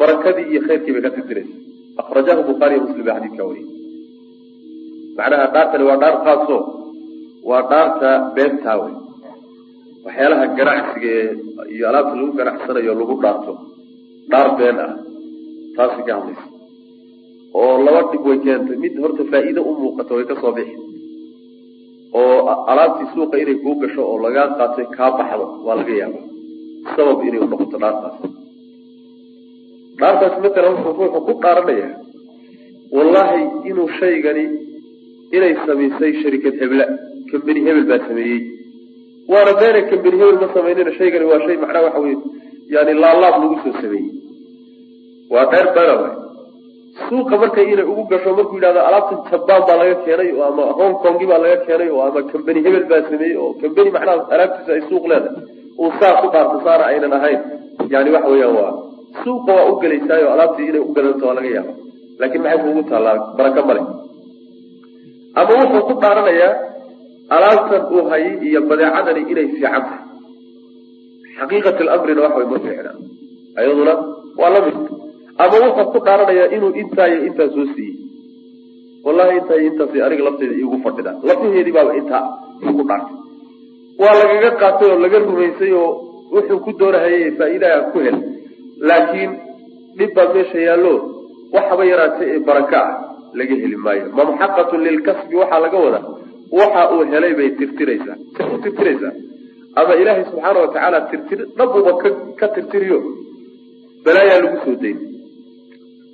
B: barakadii iyo khayrkii bay ka tirtiraysa akrajahu bukhaariy muslim baa xadiidka wariye macnaha dhaartani waa dhaar khaaso waa dhaarta beentaa wey waxyaalaha ganacsiga ee iyo alaabta lagu ganacsanayo lagu dhaarto dhaar been ah taasi ka hadlaysa. Oo laba dhib way keentay. Mid horta faa'iide u muuqata way ka soo bixi. Oo alaabtii suuqa inay kuu gasho oo lagaa qaatay kaa baxdo waa laga yaaba sabab inay unoqoto dhaartaas. Dhaartaas matalan ruuxu ku dhaaranaya wallahi inuu shaygani inay samaysay sharikad hebla. Kambeni hebel baa sameeyey waana kambeni hebel ma samaynina shaygani waa shay macnaha waxa weye yani laalaab lagu soo sameeyey. Waa dheer waay suuqa markay inay ugu gasho markuu yidhahdo alaabtan jabaan baa laga keenay oo ama hong kongi baa laga keenay oo ama kambeni hebel baa sameeyey oo kambeni macnaha alaabtiisa ay suuq leedahay. Uu saa ku dhaarto saana aynan ahayn. Yani waxa weeyaan waa suuqa waa u gelaysaayo alaabtii inay u gadanto waa laga yaaba laakiin maxay kuugu taallaa baraka male ama wuxuu ku dhaaranayaa alaabtan uu hayay iyo badeecadani inay fiican tahay. Xaqiiqat lamrina wax way ma fiicnaa ayaduna waa la mid. Ama wuxuu ku dhaaranayaa inuu intaa iyo intaa soo siiyey. Wallahi intaa iyo intaas aniga lafteyda iigu fadhida. Lafaheedii baaba intaa ku dhaartay. Waa lagaga qaatay oo laga rumaysay oo wuxuu ku doonahayay faa-iidaha ku hel. Laakiin dhib baa meesha yaallo. Waxaba yaraatay ee baraka ah laga heli maayo. Mamxaqatun lilkasbi waxaa laga wadaa waxa uu helay bay tirtiraysaa. U tirtiraysaa. Ama ilaahay subxaana watacaala tirtir dhabuba ka tirtiriyo. Balaayaa lagu soo dayn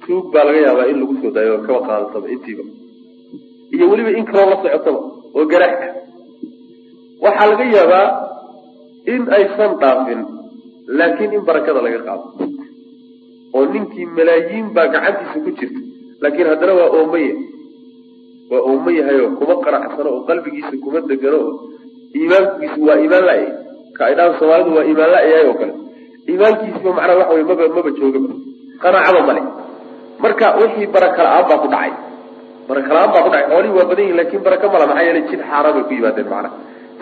B: tuug baa laga yaabaa in lagu soo daayo kaba qaadataba intiiba. Iyo weliba in kaloo la socotaba oo garaax ah waxaa laga yaabaa in aysan dhaafin laakiin in barakada laga qaado. Oo ninkii malaayiin baa gacantiisa ku jirta laakiin haddana waa oomaya waa oomo yahayoo kuma qanacsano oo qalbigiisa kuma degano oo iimaankiisu waa iimaan la-ay. Ka ay dhahan soomaalidu waa iimaan la-yahay oo kale. Iimaankiisiba macnaha waxa wey maba maba joogaba qanaacaba male marka wixii baraka la'aan baa ku dhacay. Baraka la'aan baa ku dhacay. Xoolihii waa badan yihiin laakiin baraka mala maxaa yeelay jid xaaraan bay ku yimaadeen macnaha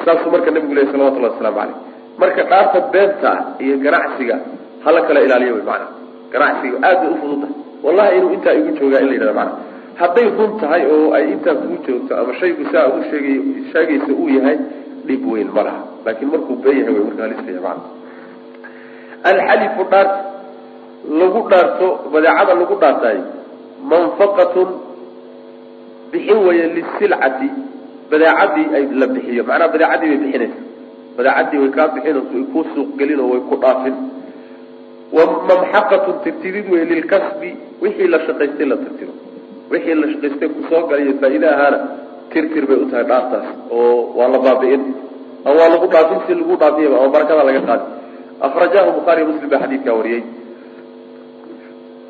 B: saasuu marka nabigu lehy salawatullahi wasalaamu caleyh marka dhaarta beenta iyo ganacsiga hala kala ilaaliyo wy maanaa ganacsiga aad bay ufududahay wallahi inuu intaa igu joogaa in la yidhahda macana hadday run tahay oo ay intaa kugu joogto ama shaygu saa u sheegay sheegaysa uu yahay dhib weyn ma laha. Laakiin markuu been yahay way marka haliskaya macana alxalifu dhaart lagu dhaarto badeecada lagu dhaartaay manfaqatun bixin weeye lisilcati badeecadii ay la bixiyo. Macnaha badeecadii bay bixinaysa. Badeecadii way kaa bixinayso way kuu suuq gelin oo way ku dhaafin. Wa mamxaqatun tirtirid wey lilkasbi wixii la shaqaystay la tirtiro wixii la shaqaystay ku soo galayo faa-ide ahaana tirtir bay u tahay dhaartaas oo waa la baabi'in. Ama waa lagu dhaafin si lagu dhaafiyaba ama barakada laga qaadi. Akhrajahu bukhaari muslim baa xadiidkaa wariyey.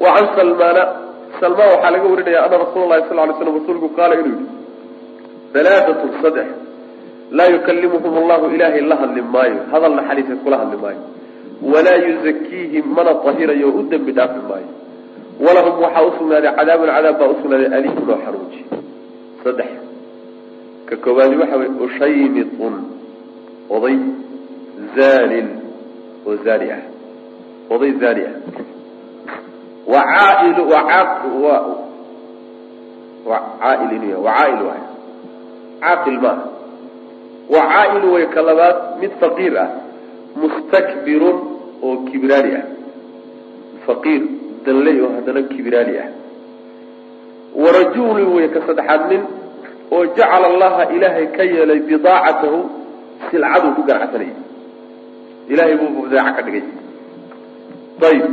B: Wa can salmaana salmaan waxaa laga warinaya ana rasuula lahi sal ly slam rasuulku qaala inuu yihi halaadatun saddex laa yukalimuhum allahu ilaahay la hadli maayo hadal naxariiseed kula hadli maayo. Walaa yuzakiihim mana tahirayo oo u dembi dhaafi maayo walahum waxaa usugnaaday cadaabun cadaab baa usugnaaday aliimun oo xanuuji saddex. Ka koowaadi waxa wey ushaymitun oday zaanin oo zaani ah. Oday zaani ah. Wa caail wa wa caail inu yahay wa caail waay caaqil maaha wa caa'ilu way ka labaad mid faqiir ah. Mustakbirun oo kibraani ah. Faqiir danley oo haddana kibraani ah. Warajulun way ka saddexaad nin oo jacala allaha ilaahay ka yeelay bidaacatahu silcaduu ku ganacsanayay ilahay buu badeeco ka dhigay. Ayib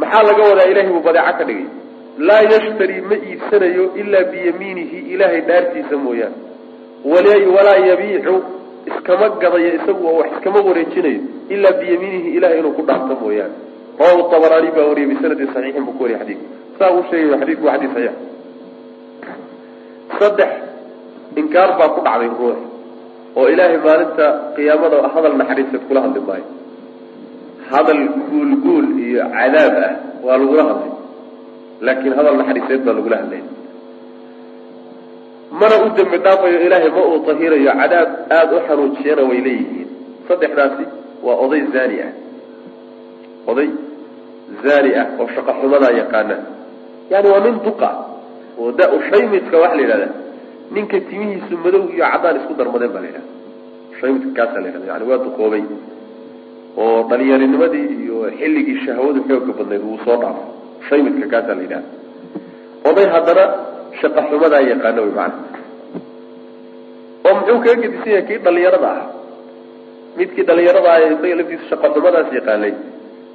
B: maxaa laga wadaa ilahay buu badeeco ka dhigay? Laa yashtari ma iibsanayo ilaa biyamiinihi ilaahay dhaartiisa mooyaane. Walaa yabiicu iskama gadayo isagu oo wax iskama wareejinayo ilaa biyamiinihi ilahay inuu ku dhaarto mooyaane rawahu tabaraani baa wariyay bisanadin saxiixin buu ku wariyay xadiidku saa uu sheegay xadiidku waa xadiis saxiix saddex inkaar baa ku dhacday ruux oo ilaahay maalinta qiyaamada hadal naxariiseed kula hadli maayo. Hadal guulguul iyo cadaab ah waa lagula hadlay. Laakiin hadal naxariiseed baa lagula hadlay. Mana u dembi dhaafayo ilaahay ma uu tahirayo cadaab aada u xanuujiyana way leeyihiin. Saddexdaasi waa oday zaani ah oday zaani ah oo shaqo xumadaa yaqaana. Yani waa nin duqa oo da- shaymidka waxa la yidhahda ninka timihiisu madow iyo caddaan isku darmadeen baa la yidhahda. Shaymidka la yidhahda yani waa duqoobay oo dhalinyarinimadii iyo xilligii shahwadu xooga badnayd wuu soo dhaafo shaymidka kaasaa la yidhahda. Oday haddana shaqa xumadaa yaqaana wy maana oo muxuu kaga gedisan yahay kii dhalinyarada ah midkii dhalinyarada ah isaga laftiisa shaqa xumadaas yaqaanay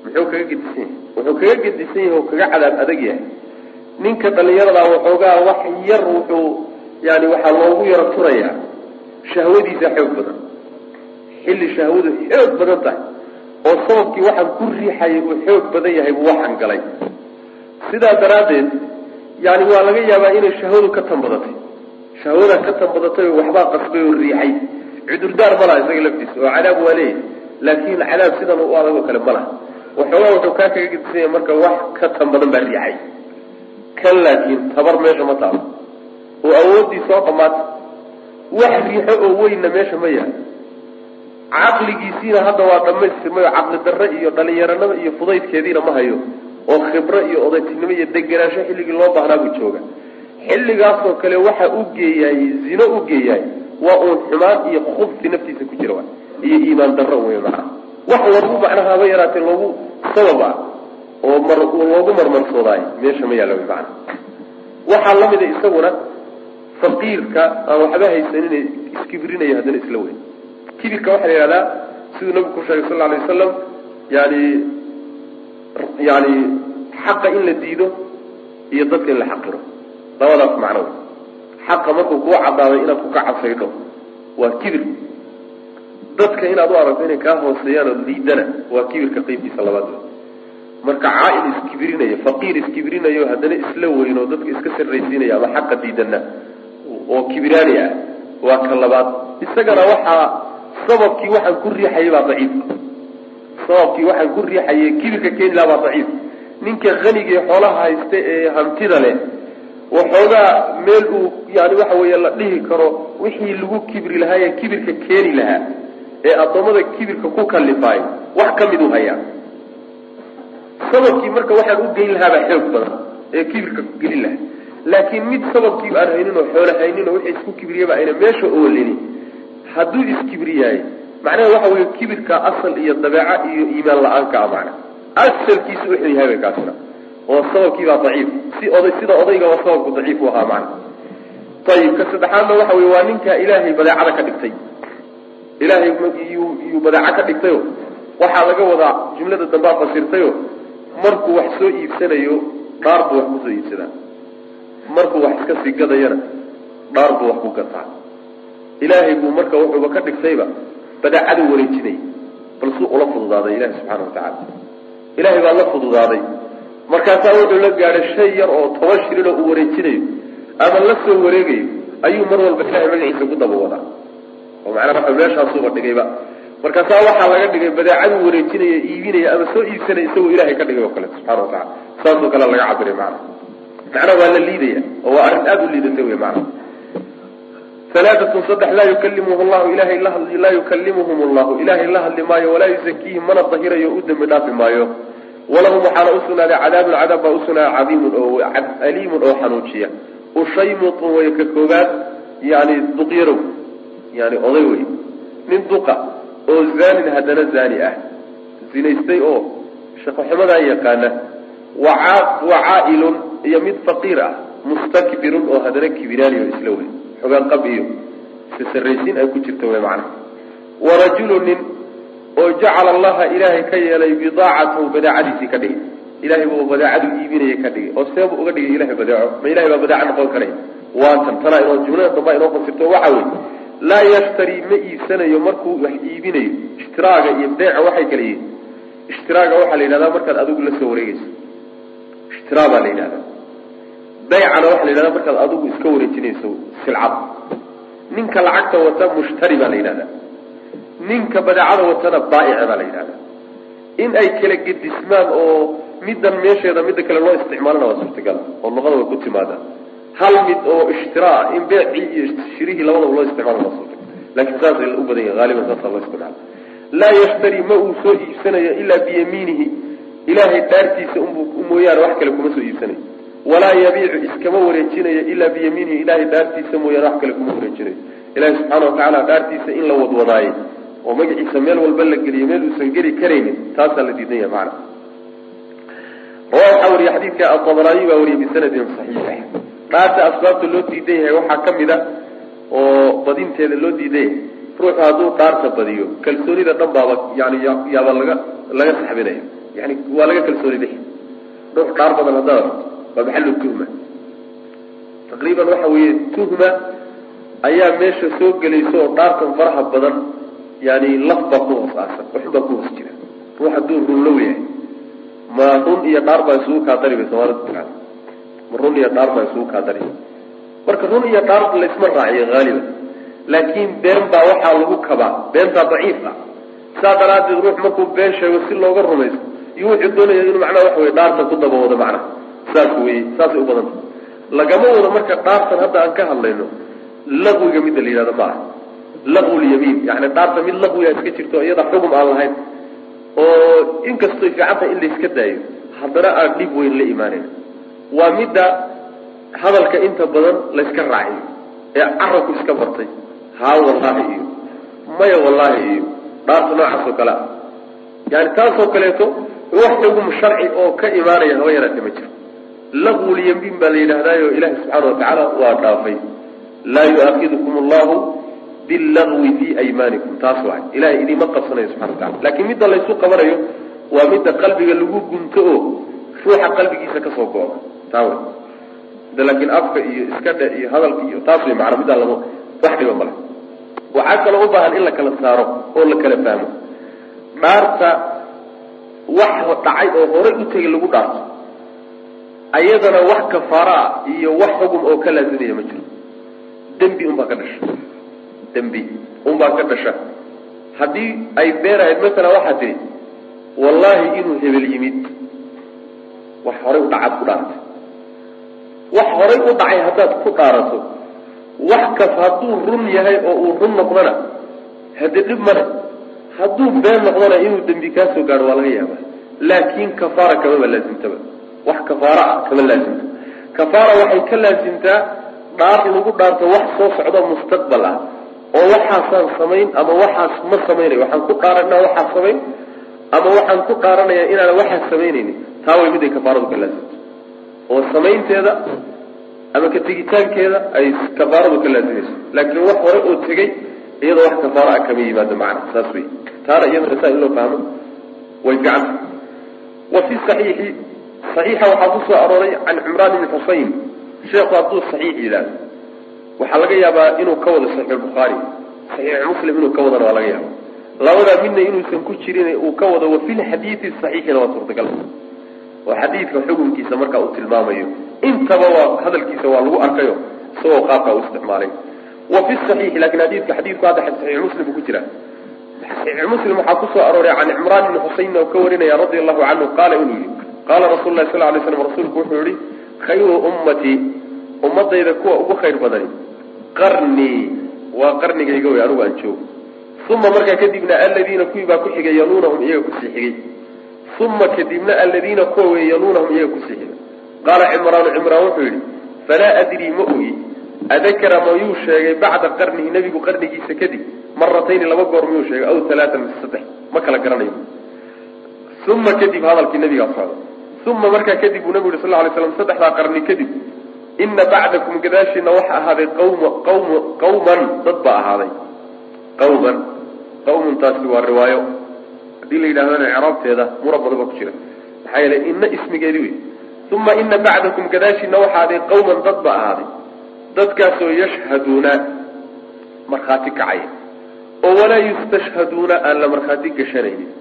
B: muxuu kaga gedisan yahay? Wuxuu kaga gedisan yahay oo kaga cadaab adag yahay. Ninka dhalinyaradaa waxoogaa wax yar wuxuu yani waxaa loogu yaro turayaa. Shahwadiisa xoog badan. Xilli shahwadu xoog badan tahay. Oo sababkii waxaan ku riixayay uu xoog badan yahay buu waxaan galay. Sidaa daraaddeed yani waa laga yaabaa inay shahwadu ka tanbadatay. Shahwadaa ka tanbadatay oo waxbaa qasbay oo riixay. Cudurdaar ma laha isaga laftiisa. Oo cadaab waa leeyahy laakin cadaab sidan u adag oo kale ma laha waxoogaa wuxuu kaa kaga gedisanya marka wax ka tan badan baa riixay kan laakiin tabar meesha ma taalo. Oo awoodii soo dhamaata wax riixo oo weynna meesha ma yahay caqligiisiina hadda waa dhamaystirmay oo caqli darre iyo dhalinyaranimo iyo fudaydkeediina ma hayo. Oo khibro iyo odaytinimo iyo degenaansho xilligii loo baahnaa buu jooga xilligaasoo kale waxa u geeyaay zino u geeyaay waa uun xumaan iyo khubsi naftiisa ku jira iyo iimaan darro wey macnaha wax loogu macnaha haba yaraatee loogu sabab ah oo mar loogu marmarsoodaay meesha ma yaalla wy macnaha waxaa lamida isaguna faqiirka aan waxba haysanin iskibrinaya haddana isla weyn. Kibirka waxaa la siduu nabigu ku sheegay sal alay wasalam yani yani xaqa in la diido iyo dadka in la xaqiro. Labadaas macno xaqa markuu kuu cadaaday inaad ku kacabsaydho waa kibir dadka inaad u aragto inay kaa hooseeyaan oo liidana waa kibirka qeybtiisa labaad. Marka caail iskibrinaya faqiir iskibirinayo haddana isla weyn dadka iska sarraysiinaya ama xaqa diidana oo kibiraani ah waa ka labaad. Isagana waxaa sababkii waxaan ku riixayay baa daciif. Sababkii waxaan ku riixayay kibirka keeni laha baa daciif. Ninka hanigii xoolaha haysta ee hantida leh waxoogaa meel uu yani waxa weeye la dhihi karo wixii lagu kibri lahaa ee kibirka keeni lahaa ee addoommada kibirka ku kalifaay wax ka mid u hayaa. Sababkii marka waxaan u geyn lahaabaa xoog badan ee kibirka gelin lahaa. Laakiin mid sababkiiba aan haynin oo xoolo haynin oo wixii isku kibriyaba ayna meesha oolini hadduu iskibriyaay macnaha waxa weeye kibirka asal iyo dabeeca iyo iimaan la'aanka a macna asalkiisu wuxuu yahay bay kaasina oo sababkiibaa daciif. Si oday sida odaygaba sababku daciif u ahaa macna ayib ka saddexaadna waxa weye waa ninka ilaahay badeecada ka dhigtay ilaahay iyuu badeeco ka dhigtayo. Waxaa laga wadaa jumlada dambaa fasirtayo. Markuu wax soo iibsanayo dhaar buu wax ku soo iibsadaa markuu wax iska sii gadayana dhaar buu wax ku gataa ilaahay buu marka wuxuuba ka dhigtayba badeecada wareejinay bal suu ula fududaaday ilahi subxaana wa tacaala. Ilaahay baa la fududaaday. Markaasaa wuxuu la gaadhay shay yar oo toban shilin oo uu wareejinayo ama la soo wareegayo ayuu mar walba ilahay magaciisa ku daba wadaa oo macnaa waa meeshaasuuba dhigayba. Markaasaa waxaa laga dhigay badeecaduu wareejinaya iibinaya ama soo iibsanaya isagoo ilahay ka dhigay oo kale subxana wa tacala saasoo kale laga cabiray macna macnaa waa la liidaya oo waa arrin aada u liidata wey macna alaaatun saddex laa yukalimuhu llahu ilahay laa yukalimuhum llahu ilaahay la hadli maayo walaa yuzakiihim mana dahirayo u dembi dhaafi maayo. Walahum waxaana usugnaaday cadaabun cadaab baa usugnaaday cadiimun oo aliimun oo xanuujiya ushaymitun way ka koobaad yani duqyarow yani oday wey nin duqa oo zaanin haddana zaani ah. Zinaystay oo shaqoxumadaa yaqaana. Wacaa-ilun iyo mid faqiir ah. Mustakbirun oo haddana kibiraani oo isla wey xogaan qab iyo sisaraysiin ay ku jirta wey macnaha warajulu nin oo jacala allaha ilaahay ka yeelay bidaacatahu badeecadiisii ka dhigay. Ilahay buu badeecadu iibinaya ka dhigay. Oo seebu uga dhigay ilahay badeeco ma ilahay baa badeeco noqon karay waa tan tanaa inoo jumlada dambaa inoo fasirto waxa wey laa yashtari ma iibsanayo markuu wax iibinayo. Ishtiraaga iyo beeca waxay kala yihiin. Ishtiraaga waxaa la yidhahdaa markaad adigu la soo wareegeyso ishtiraa baa la yidhahdaa. Baycana waxaa la yidhahdaa markaad adigu iska wareejinayso silcad. Ninka lacagta wata mushtari baa la yidhahdaa. Ninka badeecada watana baa'ica baa la yidhahdaa. In ay kala gedismaan oo middan meesheeda midda kale loo isticmaalana waa suurtagal oo luqada way ku timaadaa hal mid oo ishtiraa in beecii iyo shirihii labadaba loo isticmaalo laakiin saasay u badan yahi haaliban saasa loo isticmaala laa yashtari ma uu soo iibsanayo ilaa biyamiinihi. Ilaahay dhaartiisa unbu mooyaane wax kale kuma soo iibsanayo. Walaa yabiicu iskama wareejinayo ilaa biyamiinihi ilahay dhaartiisa mooyaane wax kale kuma wareejinayo. Ilahi subxaana watacaala dhaartiisa in la wadwadaayo. Oo magaciisa meel walba la geliyo meel uusan geli karaynin taasaa la diidan yahay macana rawa waxaa wariye xadiidka atabaraani baa wariyay bisanadin saxiix dhaarta asbaabta loo diidan yahay waxaa ka mid a oo badinteeda loo diidan yahay ruuxu hadduu dhaarta badiyo kalsoonida dhan baaba yani yaaba laga laga saxbinaya yani waa laga kalsooni bixi ruux dhaar badan haddaad aragto waa maxalu tuhma. Taqriiban waxa weeye tuhma ayaa meesha soo gelaysa oo dhaartan faraha badan yani laf baa ku hoos aasan waxun baa ku hoos jira. Ruux hadduu runlow yahay ma run iyo dhaar baa isugu kaa dari bay soomaalida run iyo dhaar baa isugu kaa dari marka run iyo dhaar laysma raaciyo haaliban laakiin been baa waxaa lagu kabaa. Beentaa daciif ah. Saa daraaddeed ruux markuu been sheego si looga rumaysto iyo wuxuu doonaya inuu macnaha waxa wey dhaarta ku dabawado macnaha. Saas weye saasay u badanta lagama wado marka dhaartan hadda aan ka hadlayno laqwiga midda la yidhahdo ma aha laqwulyamiin yani dhaarta mid laqwiga iska jirto iyada xugum aan lahayn. Oo inkastoy fiicantahay in layska daayo haddana aan dhib weyn la imaanayn waa midda hadalka inta badan layska raaciyo ee carabku iska bartay. Haa wallaahi iyo maya wallaahi iyo dhaarta noocaas oo kale. Ah yani taasoo kaleeto wax xugum sharci oo ka imaanaya haba yaraatee ma jiro. Laqwulyamiin baa la yidhahdaayo ilahi subxaana watacaala waa dhaafay. Laa yuaakidukum allahu billagwi fi aymaanikum taas waay ilahay idinma qabsanayo subxana watacala laakiin midda laysu qabanayo waa midda qalbiga lagu gunto oo ruuxa qalbigiisa ka soo go-o taa wey midda laakiin afka iyo iska dhe iyo hadalka iyo taas way macana middaa lama wax dhiba male. Waxaa kaloo u baahan in la kala saaro oo la kala fahmo. Dhaarta wax dhacay oo horay u tegay lagu dhaarto ayadana wax kafaaraa iyo wax xugum oo ka laasimaya ma jiro. Dembi unbaa ka dhasha. Dembi unbaa ka dhasha. Haddii ay been ahayd masala waxaa tihi wallaahi inuu hebel yimid wax horay u dhacaad ku dhaartay wax horay u dhacay haddaad ku dhaarato. Wax kas hadduu run yahay oo uu run noqdona haddii dhib male hadduu been noqdona inuu dembi kaa soo gaadho waa laga yaaba laakin kafaara kamaba laasimtaba wax kafaara ah kama laasimto kafaara waxay ka laasimtaa dhaar lagu dhaarto wax soo socdo mustaqbal ah. Oo waxaasaan samayn ama waxaas ma samaynayo waxaan ku dhaaran inaan waxaas samayn ama waxaan ku dhaaranaya inaan waxaas samaynaynin taa way mid ay kafaaradu ka laasimto oo samaynteeda ama ka tegitaankeeda ay kafaaradu ka laasimayso laakiin wax hore oo tegey iyadoo wax kafaara ah kama yimaado macna saas wey taana iyadana saa in loo fahmo way ficanta wa fi saxiixi saxiixa waxaa ku soo arooray can cimraan ibni xusayn sheekhu hadduu saxiix yidhaahdo. Waxaa laga yaabaa inuu ka wado saxiix bukhaari saxiix muslim inuu ka wadana waa laga yaaba labadaa midna inuusan ku jirin uu ka wado wa fi lxadiidi saxiixina waa suurtagal oo xadiidka xukunkiisa markaa uu tilmaamayo. Intaba waa hadalkiisa waa lagu arkayo isagoo qaabkaa u isticmaalay. Wa fi saxiixi laakiin xadiidka xadiidku hadda saxiix muslim ku jira. Saxiix muslim waxaa ku soo arooray can cimraan ibni xuseyn oo ka warinaya radia allahu canhu qaala inuu yihi qaala rasulu lahi sal lay slam rasuulku wuxuu yihi khayru ummatii ummadayda kuwa ugu khayr badani qarnii waa qarnigayga wey anigu aan joogo. Uma markaa kadibna aladiina kuwii baa ku xigay yaluunahum iyaga ku sii xigay uma kadibna aladiina kuwa wey yaluunahum iyaga ku sii xigay qaala cimraanu cimraan wuxuu yihi falaa adrii ma ogi adakara mayuu sheegay bacda qarnihi nebigu qarnigiisa kadib maratayni laba goor miyuu sheegay aw alaatan mise saddex ma kala garanayo uma kadib hadalkii nabigaa socda uma markaa kadib buu nabigu yuri sal lay slam saddexdaa qarni kadib ina bacdakum gadaashiina waxa ahaaday qawma qawm qawman dad baa ahaaday qawman qawmuntaasi waa riwaayo haddii la yidhahdana icraabteeda mura badan baa ku jira. Maxaa yeelay ina ismigeedi wey uma ina bacdakum gadaashiina waxa ahaaday qawman dad baa ahaaday. Dadkaasoo yashhaduuna. Markhaati kacaya oo walaa yustashhaduuna aan la markhaati gashanaynin.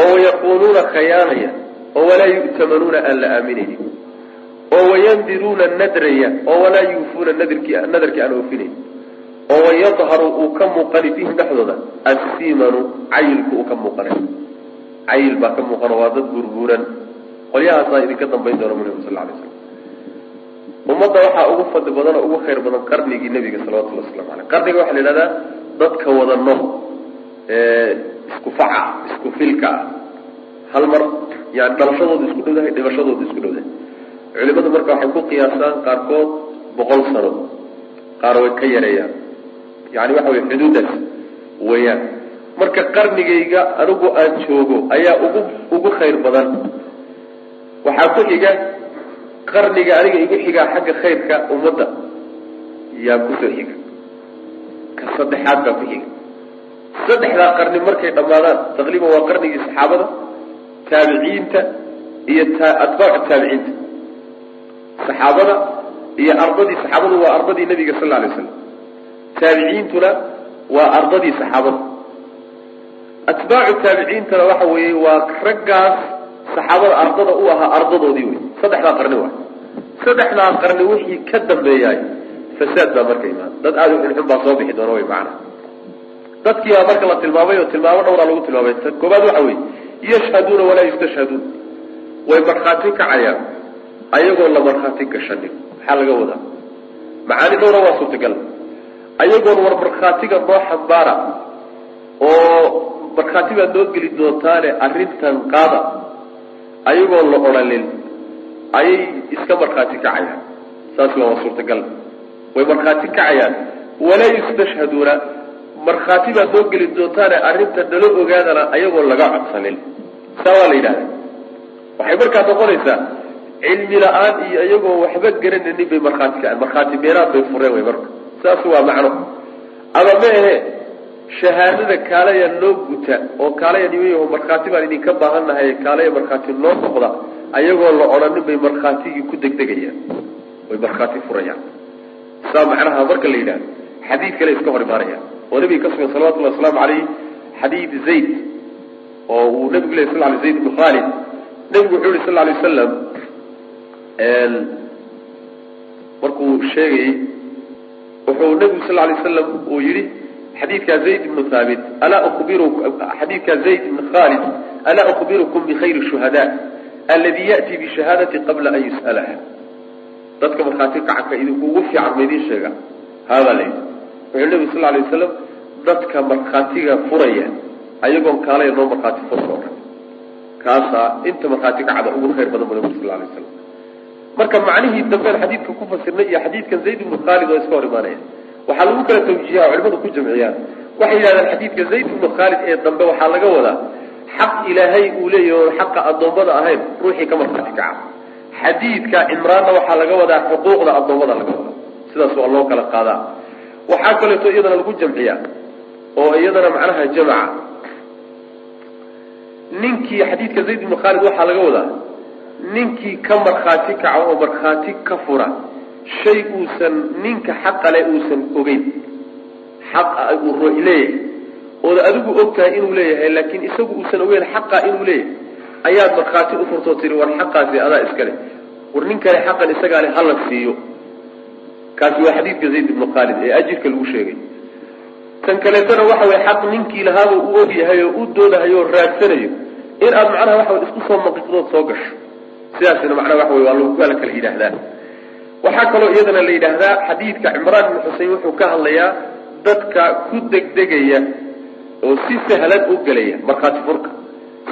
B: Oo wayaquuluuna khayaanaya. Oo walaa yu'tamanuuna aan la aaminaynin. Oo wayandiruuna nadraya. Oo walaa yuufuuna nadarkii nadarkii aan oofinayn oo wayadharu uu ka muuqani fihim dhexdooda assimanu cayilku uu ka muuqanay cayil baa ka muuqana waa dad burburan. Qolyahaasaa idinka dambayn doona mu nabi sal lay slam ummadda waxaa ugu fadli badan oo ugu khayr badan qarnigii nebiga salawatullhi waslamu aleyh qarniga waxaa la yidhahdaa dadka wada nool ee isku faca isku filka. Ah hal mar yani dhalashadooda isku dhowdahay dhibashadooda isku dhowdahay. Culimadu marka waxay ku qiyaasaan qaarkood boqol sano. Qaar way ka yareeyaan yani waxa wey xuduudaas weeyaan. Marka qarnigayga anigu aan joogo ayaa ugu ugu khayr badan. Waxaa ku xiga qarniga aniga igu xigaa xagga khayrka ummadda. Yaa ku soo xiga. Ka saddexaad baa ku xiga. Saddexdaa qarni markay dhammaadaan taqriiban waa qarnigii saxaabada taabiciinta iyo atbaacu taabiciinta. Saxaabada iyo ardadii saxaabadu waa ardadii nabiga sal alay slam taabiciintuna waa ardadii saxaabada atbaacu taabiciintana waxa weeye waa raggaas saxaabada ardada u ahaa ardadoodii wey saddexdaa qarni waa. Saddexdaa qarni wixii ka dambeeyaay fasaad baa marka imaan. Dad aada u xunxun baa soo bixi doona way macana dadkii baa marka la tilmaamay oo tilmaamo dhowraa lagu tilmaamay. Koobaad waxa weeye yashhaduuna walaa yustashhaduun. Way markhaati kacayaan ayagoon la markhaati gashanin. Maxaa laga wadaa? Macaani dhowra waa suurtagal ayagoon war markhaatiga noo xambaara oo markhaati baad noo geli doontaane arrintan qaada ayagoon la odhanin ayay iska markhaati kacayaan. Saasna waa suurtagal. Way markhaati kacayaan. Walaa yustashhaduuna markhaati baad noo geli doontaane arrinta nala ogaadana ayagoon laga codsanin. Saa waa la yidhahda waxay markaa noqonaysaa cilmi la'aan iyo iyagoo waxba garanaynin bay markhaati kaceen markhaati beeraad bay fureen way marka saas waa macno. Ama ma ahe shahaadada kaalaya noo guta oo kaalaya nimayaho markhaati baan idinka baahannahay kaalaya markhaati noo noqda ayagoo la odhanin bay markhaatigii ku degdegayaan way markhaati furayaan. Saa macnaha marka la yidhahdo xadiid kale iska hor imaanaya. Oo nabiga ka sugan salawatullahi wasalaamu calayh xadiid zayd oo uu nabigu ley sal lay zayd ibnu khaalid. Nabigu wuxuu yihi sal alay wasalam markuu sheegayey wuxuu nabigu sal lay wasalam uu yihi xadiidkaa zayd ibnu ubiru xadiidkaa zayd ibnu khaalid alaa ukhbirukum bikhayri shuhada aladi ya'ti bishahaadati qabla an yus'alaha? Dadka markhaati kacanka idinkuugu fiican ma idiin sheega. Haadaa la yidhi wuxuu nabigu sal lay wasalam dadka markhaatiga furaya ayagoon kaalaya noo markhaati furka o dhan kaasaa inta markhaati kacda ugu khayr badan bu nabigu sal lay waslam marka macnihii dambean xadiidka ku fasirnay iyo xadiidkan zayd ibnu khaalid oo iska hor imaanaya. Waxaa lagu kala tawjiiha culimadu ku jamciyaan waxay yidhahdaan xadiidka zayd ibnu khaalid ee dambe waxaa laga wadaa xaq ilaahay uu leeyahy xaqa addoommada ahayn ruuxii ka markhaati kaca. Xadiidka cimraanna waxaa laga wadaa xuquuqda addoommada laga wadaa. Sidaas waa loo kala qaadaa. Waxaa kaleeto iyadana lagu jamciyaa oo iyadana macnaha jamaca. Ninkii xadiidka zayd ibnu khaalid waxaa laga wadaa ninkii ka markhaati kaca oo markhaati ka fura shay uusan ninka xaqale uusan ogeyn. Xaqa uu leeyahay. Ooda adigu og tahay inuu leeyahay laakiin isagu uusan ogeyn xaqa inuu leeyahay. Ayaad markhaati u furtoo tiri war xaqaasi adaa iskale war nin kale xaqan isagaa le hala siiyo. Kaasi waa xadiidka zayd ibnu khaalid ee ajirka lagu sheegay. Tan kaleetana waxa weye xaq ninkii lahaaba u og yahay oo u doodahayo oo raadsanayo in aad macnaha waxa isku soo maqiqdood soo gasho sidaasina macnaha waxa wey waa la kala yidhaahdaa. Waxaa kaloo iyadana la yidhaahdaa xadiidka cimraan ibnu xusein wuxuu ka hadlayaa dadka ku degdegaya oo si sahlan u gelaya markhaati furka.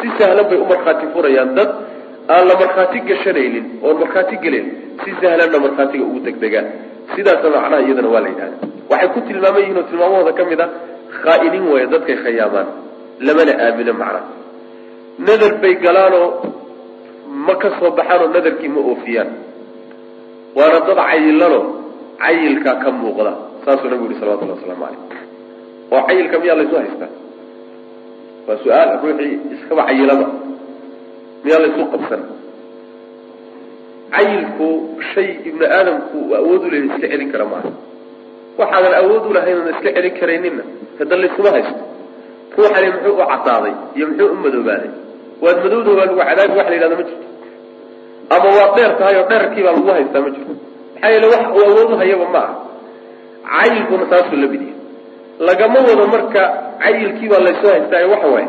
B: Si sahlan bay u markhaati furayaan. Dad aan la markhaati gashanaynin oon markhaati gelin si sahlanna markhaatiga ugu degdegaan sidaasna macnaha iyadana waa la yidhahda waxay ku tilmaaman yihiin oo tilmaamahooda ka mid a khaa'iniin weeye dadkay khayaamaan lamana aamino macnaha nadar bay galaanoo ma ka soo baxaanoo nadarkii ma oofiyaan. Waana dad cayilano cayilkaa ka muuqda saasuu nabigu yihi salawatullahi waslamu caleyh oo cayilka miyaa laysu haystaa? Waa su'aal ruuxii iskaba cayilaba miyaa laysu qabsan? Cayilku shay ibnu aadamku uu awood u leeyahy iska celin kara maaha. Waxaadan awood u lahayn oona iska celin karayninna hada laysuma haysto. Ruuxani muxuu u cadaaday iyo muxuu u madoobaaday waad madowda waa lagu cadaabi wax la yidhahda ma jirto. Ama waad dheer tahay oo dheerkii baa lagu haystaa ma jirto. Maxaa yeele wax uu awood u hayaba ma aha. Cayilkuna saasuu la mid yahay lagama wado marka cayilkii baa laysoo haystaayo waxa waaye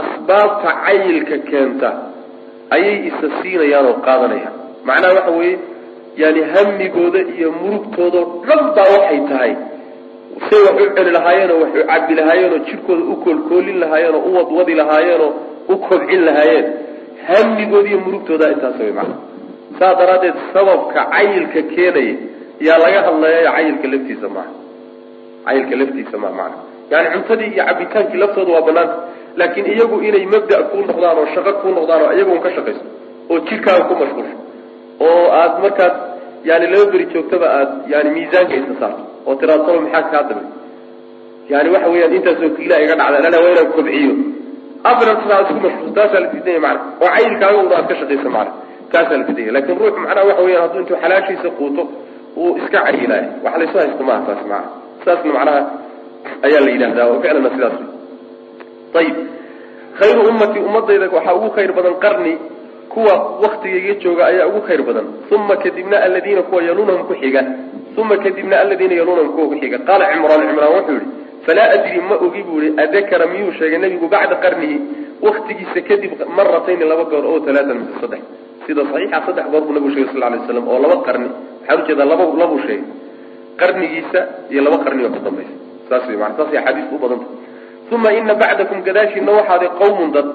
B: asbaabta cayilka keenta ayay isa siinayaan oo qaadanayaan. Macnaha waxa weeye yani hamigooda iyo murugtoodao dhan baa waxay tahay. Say wax u celi lahaayeenoo wax u cabi lahaayeenoo jidhkooda u koolkoolin lahaayeenoo u wadwadi lahaayeenoo u kobcin lahaayeen hamigood iyo murugtooda intaas way macana saas daraaddeed sababka cayilka keenaya yaa laga hadlayayo cayilka laftiisa maaha cayilka laftiisa maa macana yani cuntadii iyo cabitaankii laftooda waa banaanta laakiin iyagu inay mabda kuu noqdaan oo shaqo kuu noqdaan oo iyagun ka shaqayso oo jidhkaaga ku mashquulsho oo aad markaad yani laba beri joogtaba aad yani miisaanka isa saarto oo tiraad maxaa kaa damay yani waxa weeyaan intaasoo kiila iga dhacda lala waa inaan kobciyo abrartaa isku mashquul taasaa la diidanya macana oo cayilkaaga una aad ka shaqayso macana taasaa la diidanya laakiin ruux macnaha waxa weeyaan hadduu intuu xalaashiisa quuto uu iska cayilaayo wax laysu haysto maaha taas macana saasna macnaha ayaa la yidhahdaa oo ficlana sidaas ayib khayru ummati ummadayda waxaa ugu khayr badan qarni kuwa waktigayga jooga ayaa ugu khayr badan uma kadibna aladiina kuwa yaluunahum ku xiga uma kadibna aladiina yaluunahum kuwa ku xiga qaala cimraan cimraan wuxuu yihi falaa adri ma ogi buu yihi adakara miyuu sheegay nebigu bacda qarnihi waktigiisa kadib maratayni laba goor oo talaatan mise saddex. Sida saxiixa saddex goor buu nabigu shegay sal lay slam oo laba qarni waxaan u jeedaa laba labuu sheegay. Qarnigiisa iyo laba qarni oo ka dambaysa saas wey mana saasay axaadiistu u badanta uma ina bacdakum gadaashiina waxaaday qawmun dad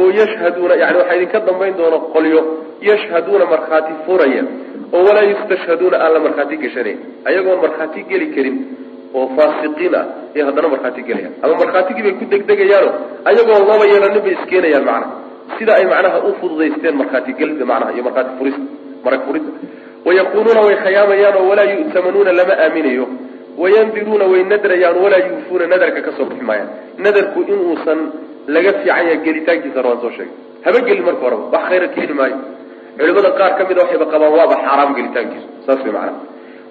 B: oo yashhaduuna yani waxaa idinka dambayn doona qolyo yashhaduuna markhaati furaya oo walaa yustashhaduuna aan la markhaati gashanayn ayagoon markhaati geli karin oo faasiqiin ah ee haddana markhaati gelayaan. Ama markhaatigii bay ku degdegayaano ayagoo laba yeelanin bay iskeenayaan macnaha. Sida ay macnaha u fududaysteen markhaati gelida macnaha iyo markhaati furista marag furida wayaquuluuna way khayaamayaan oo walaa yu'tamanuuna lama aaminayo. Wayandiruuna way nadrayaan walaa yuufuuna nadarka ka soo bixi maayaan nadarku inuusan laga fiican yahay gelitaankiisana waan soo sheegay. Haba gelin marka horeba wax khayra keeni maayo. Culimada qaar ka mida waxayba qabaan waaba xaaraam gelitaankiisu. Saas way macnaha.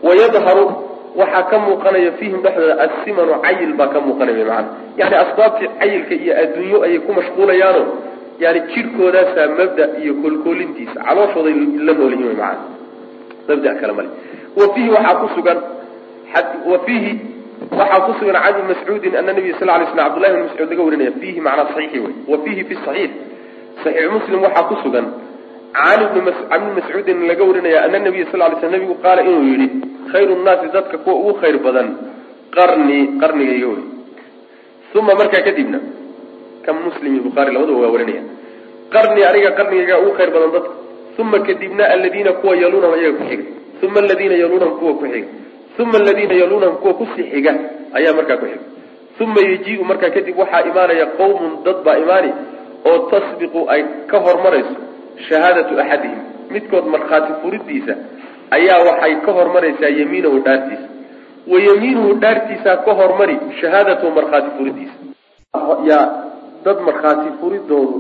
B: Wayadharu waxaa ka muuqanaya fiihim dhexdooda assimanu cayil baa ka muuqanaya macana yani asbaabtii cayilka iyo adduunyo ayay ku mashquulayaano. Yani jidhkoodaasaa mabda iyo koolkoolintiisa calooshooday la noolyihin maana mabda kale male. Wa fiihi waxaa ku sugan wa fiihi waxaa ku sugan can ibni mascuudin ana nabiy sal lay slam abdullahi bn mascuud laga warinaya fiihi macnaa saxiixi wey wa fiihi fi saxiix. Saxiix muslim waxaa ku sugan can ibni mascuudin laga warinaya ana nabiya sal lay sl nabigu qaala inuu yidhi khayru nnaasi dadka kuwa ugu khayr badan qarni qarnigayga wey uma markaa kadibna kan muslim iyo bukhaari labadaba waa warinaya qarni aniga qarnigayga ugu khayr badan dadka. Uma kadibna aladiina kuwa yaluunahum iyaga ku xiga. Uma aladiina yaluunahum kuwa ku xiga. Uma aladiina yaluunahum kuwa ku sii xiga ayaa markaa ku xiga. Uma yajiiu markaa kadib waxaa imaanaya qawmun dad baa imaani oo tasbiqu ay ka hormarayso shahaadatu axadihim. Midkood markhaati furidiisa ayaa waxay ka hormaraysaa yamiinahu dhaartiisa wa yamiinuhu dhaartiisaa ka hormari shahaadatahu markhaati furidiisa yaa dad markhaati furidoodu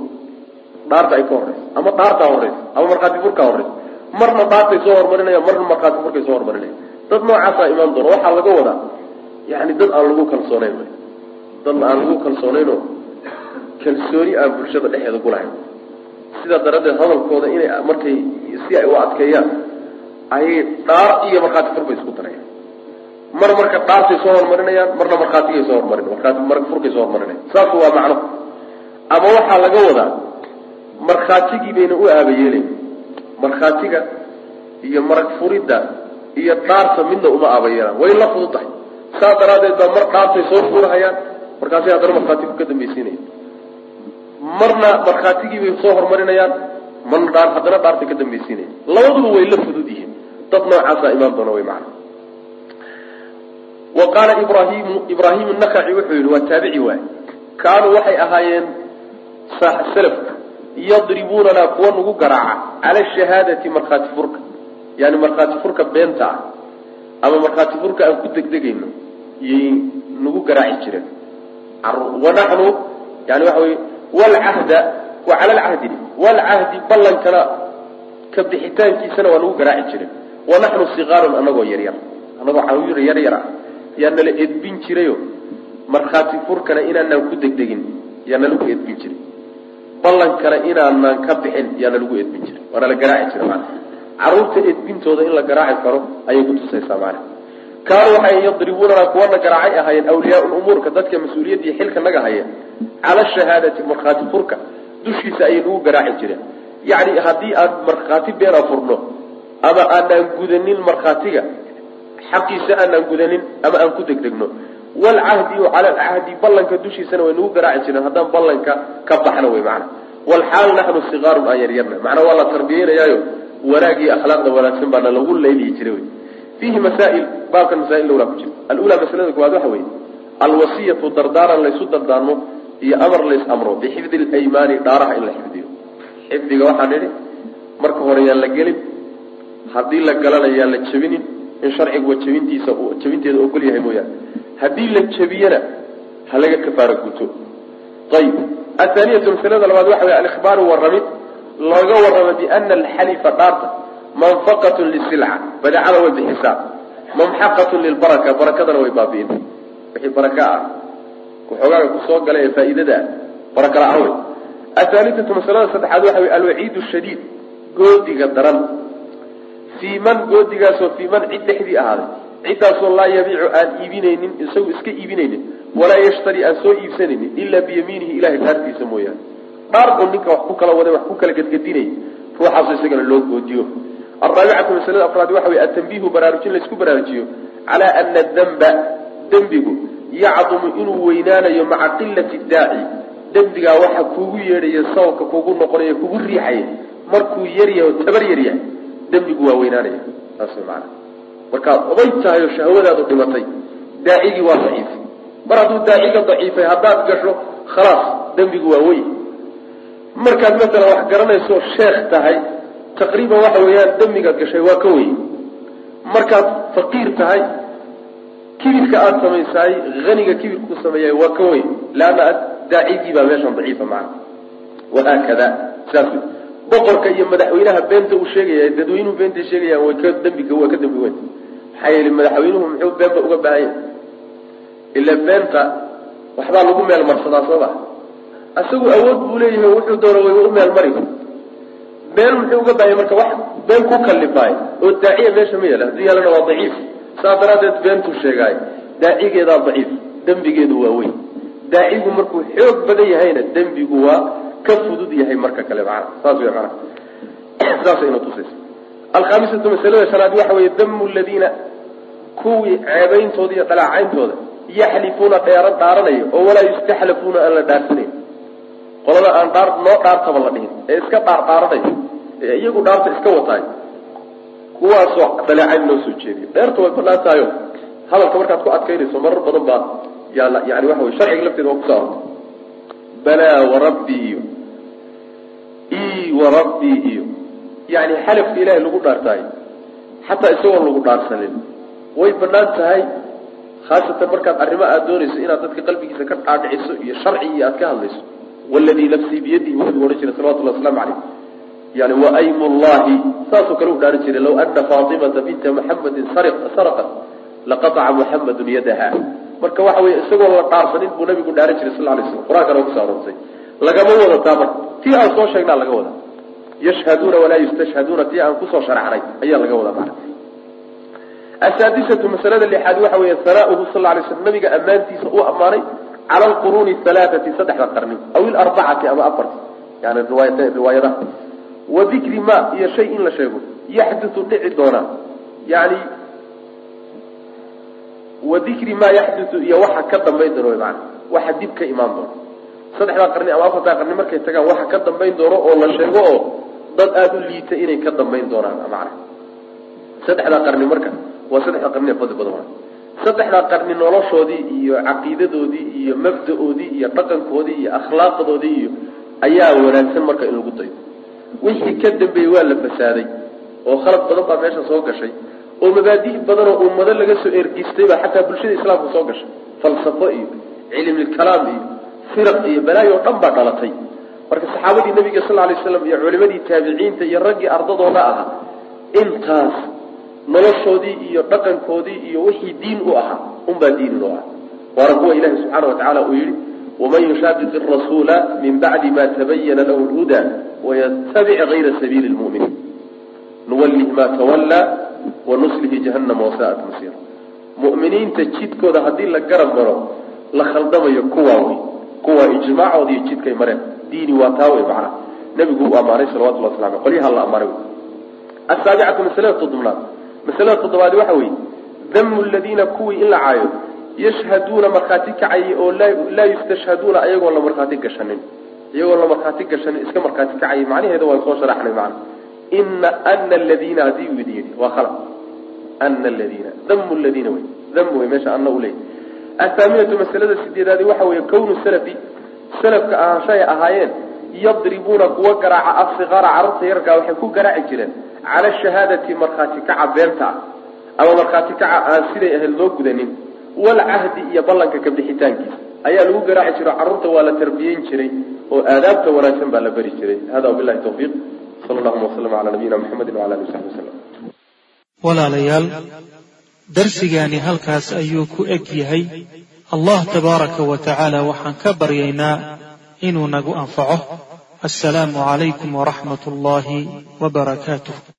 B: dhaarta ay ka horeyso ama dhaartaa horeysa ama markhaati furkaa horeysa marna dhaartay soo hormarinaya marna markhaati furkay soo hormarinaya dad noocaasaa imaan doona waxaa laga wadaa yani dad aan lagu kalsoonayn dad aan lagu kalsoonaynoo kalsooni aan bulshada dhexeeda kulahayn sidaa daraaddeed hadalkooda inay markay si ay u adkeeyaan ayay dhaar iyo markhaati fur bay isku darayaan. Mar marka dhaartay soo hormarinayaan marna markhaatigay soo hormarin markhaati mar furkay soo hormarinayan saasu waa macno. Ama waxaa laga wadaa markhaatigii bayna u aabayeelayn markhaatiga iyo marag furidda iyo dhaarta midna uma aabayeelaan way la fudud tahay saa daraaddeed baa mar dhaartay soo furahayaan markaasay haddana markhaatigu ka dambaysiinayaan marna markhaatigii bay soo hormarinayaan marna dhaa haddana dhaartay ka dambaysiinayaan labaduba way la fudud yihiin. Dad noocaasaa imaan doona way macana wa qaala ibrahimu ibraahim nakaci wuxuu yihi waa taabici waay. Kaanuu waxay ahaayeen salafka yadribuunanaa kuwa nagu garaaca cala shahaadati markhaati furka. Yani markhaati furka beenta ah ama markhaati furka aan ku degdegayno yay nagu garaaci jireen. Wanaxnu yani waxa wey walcahda wa cala alcahdi walcahdi ballankana ka bixitaankiisana waa nagu garaaci jireen wanaxnu siqaarun anagoo yaryar anagoo caawir yar yar ah yaa nala edbin jirayo markhaati furkana inaanaan ku degdegin yaa nalagu edbin jiray ballankana inaanaan ka bixin yaa nalagu edbin jiray waa nala garaaci jira maana carruurta edbintooda in la garaaci karo ayay kutusaysaa maana kaanuu waxay yadribuunana kuwana garaacay ahaayeen awliyaa umuurka dadka mas'uuliyadda iyo xilka naga haya cala shahaadati markhaati furka dushiisa ayay nagu garaaci jireen. Yacni haddii aan markhaati beena furno ama aanaan gudanin markhaatiga xaqiisa aanaan gudanin ama aan ku degdegno walcahdi cala alcahdi ballanka dushiisana way nagu garaaci jireen haddaan ballanka ka baxno wey macana walxaal naxnu sigaarun aan yaryarna macnaa waa la tarbiyeynayaayo wanaag iyo akhlaaqda wanaagsan baana lagu layliyi jiray wey fiihi masaail baabkan masail lowlaa ku jira. Alulaa masalada koowaad waxa weeye alwasiyatu dardaaran laysu dardaarmo iyo amar lays amro bixifdi alaymaani dhaaraha in la xifdiyo. Xifdiga waxaan idhi marka hore yaan la gelin haddii la galana yaan la jebinin in sharciguwa jebintiisa jebinteeda ogol yahay mooyaane. Haddii la jebiyana ha laga kafaaro guto. Ayib athaaniyatu masalada labaad waxa wey alikhbaaru warramid looga warramo biana alxalifa dhaarta manfaqatun lisilca badeecada way bixisaa. Mamxaqatun lilbaraka barakadana way baabi'in. Wixii baraka ah waxoogaaga ku soo gala ee faa'iidada baraka la'aan wey athaalithatu masalada saddexaad waxa wey alwaciidu shadiid goodiga daran. Fii man goodigaasoo fii man cid dhexdii ahaaday. Ciddaasoo laa yabiicu aan iibinaynin isagu iska iibinaynin walaa yashtari aan soo iibsanaynin ilaa biyamiinihi ilahay dhaartiisa mooyaane. Dhaar oo ninka wax ku kala waday wax ku kala gedgedinay ruuxaaso isagana loo goodiyo alraabicatu masalada afraad waxa wey atanbiihu baraarujin laysku baraarujiyo calaa ana damba dembigu yacdumu inuu weynaanayo maca qilati daaci dembigaa waxa kuugu yeedhaya sababka kuugu noqonaya kugu riixaya markuu yaryahay tabar yaryahay dembigu waa weynaanaya saas markaad oday tahay oo shahwadaadu dhimatay daacigii waa daciif mar hadduu daaciga daciifay haddaad gasho khalaas dembigu waa wey markaad masalan wax garanayso sheekh tahay taqriiban waxa weeyaan dembigaad gashay waa ka wey markaad faqiir tahay kibirka aada samaysaay haniga kibirku sameeyaay waa ka wey leanna daacigii baa meeshan daciifa macana wahaakada saas boqorka iyo madaxweynaha beenta uu sheegaya dadweynuhu beentay sheegayaan way ka dembiga waa ka dembi weyn. Maxaa yeele madaxweynuhu muxuu beenba uga baahan yahay beenta waxbaa lagu meel marsadaa soo ma isagu awood buu leeyahay wuxuu doono way u meel mari been muxuu uga baahanya marka wax been ku kallifaay oo daaciya meesha ma yaalla hadduu yaalana waa daciif. Saas daraaddeed beentuu sheegaay daacigeedaa daciif dembigeedu waa weyn. Daacigu markuu xoog badan yahayna dembigu waa ka fudud yahay marka kale macana saas wey mana saasayna tusaysa. Alkhamisatu masalada shanaad waxa weeye damu ladiina kuwii ceebeyntooda iyo dhalaacayntooda yaxlifuuna dheeran dhaaranayo oo walaa yustaxlafuuna aan la dhaarsanayn qolada aan dhaar noo dhaartaba la dhihin ee iska dhaar dhaaranayo ee iyagu dhaarta iska wataay. Kuwaasoo dhaleecayn noo soo jeediyo dheerta way banaan tahayo hadalka markaad ku adkaynayso marar badan baa yaa yani waxa wey sharciga lafteeda waa ku soo arortay balaa warabbii iyo. I warabbii iyo. Yani xalafka ilaahay lagu dhaartaay xataa isagoon lagu dhaarsanin. Way bannaan tahay khaasatan markaad arrimo aada doonayso inaad dadka qalbigiisa ka dhaadhiciso iyo sharci iyo aad ka hadlayso. Waladii nafsii biyadihi nabigu odhan jiray salawatullah waslamu caleyh yani waaymu llahi saasoo kale u dhaaran jiray law ana faatimata binta muxamadin saraqat laqataca muxamadun yadaha marka waxa weye isagoon la dhaarsanin buu nabigu dhaaran jiray sal lay slam qur'aankana kuso aroortay lagama wada taa marka tii aan soo sheegnaa laga wada yashhaduuna walaa yustashhaduuna tii aan ku soo sharxnay ayaa laga wadaa macna asaadisatu masalada lixaad waxa weeye hanaauhu sal lay slam nabiga ammaantiisa uu ammaanay cala alquruuni halaaati saddexda qarni aw ilarbacati ama afarti yani riwaayadaha wa dikri ma iyo shay in la sheego. Yaxdutu dhici doona. Yani wa dikri ma yaxdutu iyo waxa ka dambayn doona mana waxa dib ka imaan doona. Saddexdaa qarni ama afartaa qarni markay tagaan waxa ka dambayn doono oo la sheego oo dad aada u liita inay ka dambayn doonaan macna. Saddexdaa qarni marka waa saddexda qarni ee fadli badan saddexdaa qarni noloshoodii iyo caqiidadoodii iyo mabda-oodii iyo dhaqankoodii iyo akhlaaqdoodii iyo ayaa wanaagsan marka in lagu dayo wixii ka dambeeyey waa la fasaaday oo khalad badan baa meesha soo gashay oo mabaadi' badan oo ummado laga soo ergistay baa xataa bulshada islaamka soo gashay. Falsafo iyo cilmilkalaam iyo firaq iyo balaayo o dhan baa dhalatay. Marka saxaabadii nabiga sal lay slam iyo culimadii taabiciinta iyo raggii ardadooda ahaa intaas noloshoodii iyo dhaqankoodii iyo wixii diin u ahaa unbaa diin inoo ah waana kuwa ilahi subxaana watacaala uu yihi waman yushaaqiq rasuula min bacdi ma tabayana lahu lhuda waytabic gayra sabiili lmuminiin nuwallih ma tawallaa wanuslihi jahannama wasaat masiir mu'miniinta jidkooda haddii la garab maro la khaldamayo kuwaa wey kuwaa iyo jidkay mareen diini waa taa wey macna nabigu uu ammaanay salawatullah wasla aleh qolyaha la ammaanay asaabicatu masalada todobnaad masalada toddobaad waxa weeye damu ladiina kuwii in la caayo yashhaduuna markhaati kacayay oo laa yustashhaduuna ayagoon la markhaati gashanin. Iyagoon la markhaati gashanin iska markhaati kacayay macnaheeda waan soo sharaxnay macna. Ina ana aladiina haddii uu idin yidhi waa khalaq ana aladiina damu ladiina wey dam wey meesha ana u leeyahy athaaminatu masalada sideedaadi waxa weeye kownu salafi salafka ahaanshahay ahaayeen yadribuuna kuwa garaaca asikaara carabta yarkaa waxay ku garaaci jireen cala shahaadati markhaati kaca beenta ah ama markhaati kaca aan siday ahayd loo gudanin walcahdi iyo ballanka ka bixitaankiisa. Ayaa lagu garaaci jiro carruurta waa la tarbiyeyn jiray oo aadaabta wanaagsan baa la beri jiray. Hada wabilahi tawfiiq. Sal allahuma waslama calaa nabiyina muxamedi wala alihi wasaxbi wasalam
A: walaalayaal darsigaani halkaas ayuu ku eg yahay. Allah tabaaraka wa tacaala waxaan ka baryaynaa inuu nagu anfaco. Assalaamu calaykum waraxmat ullaahi wa barakaatuh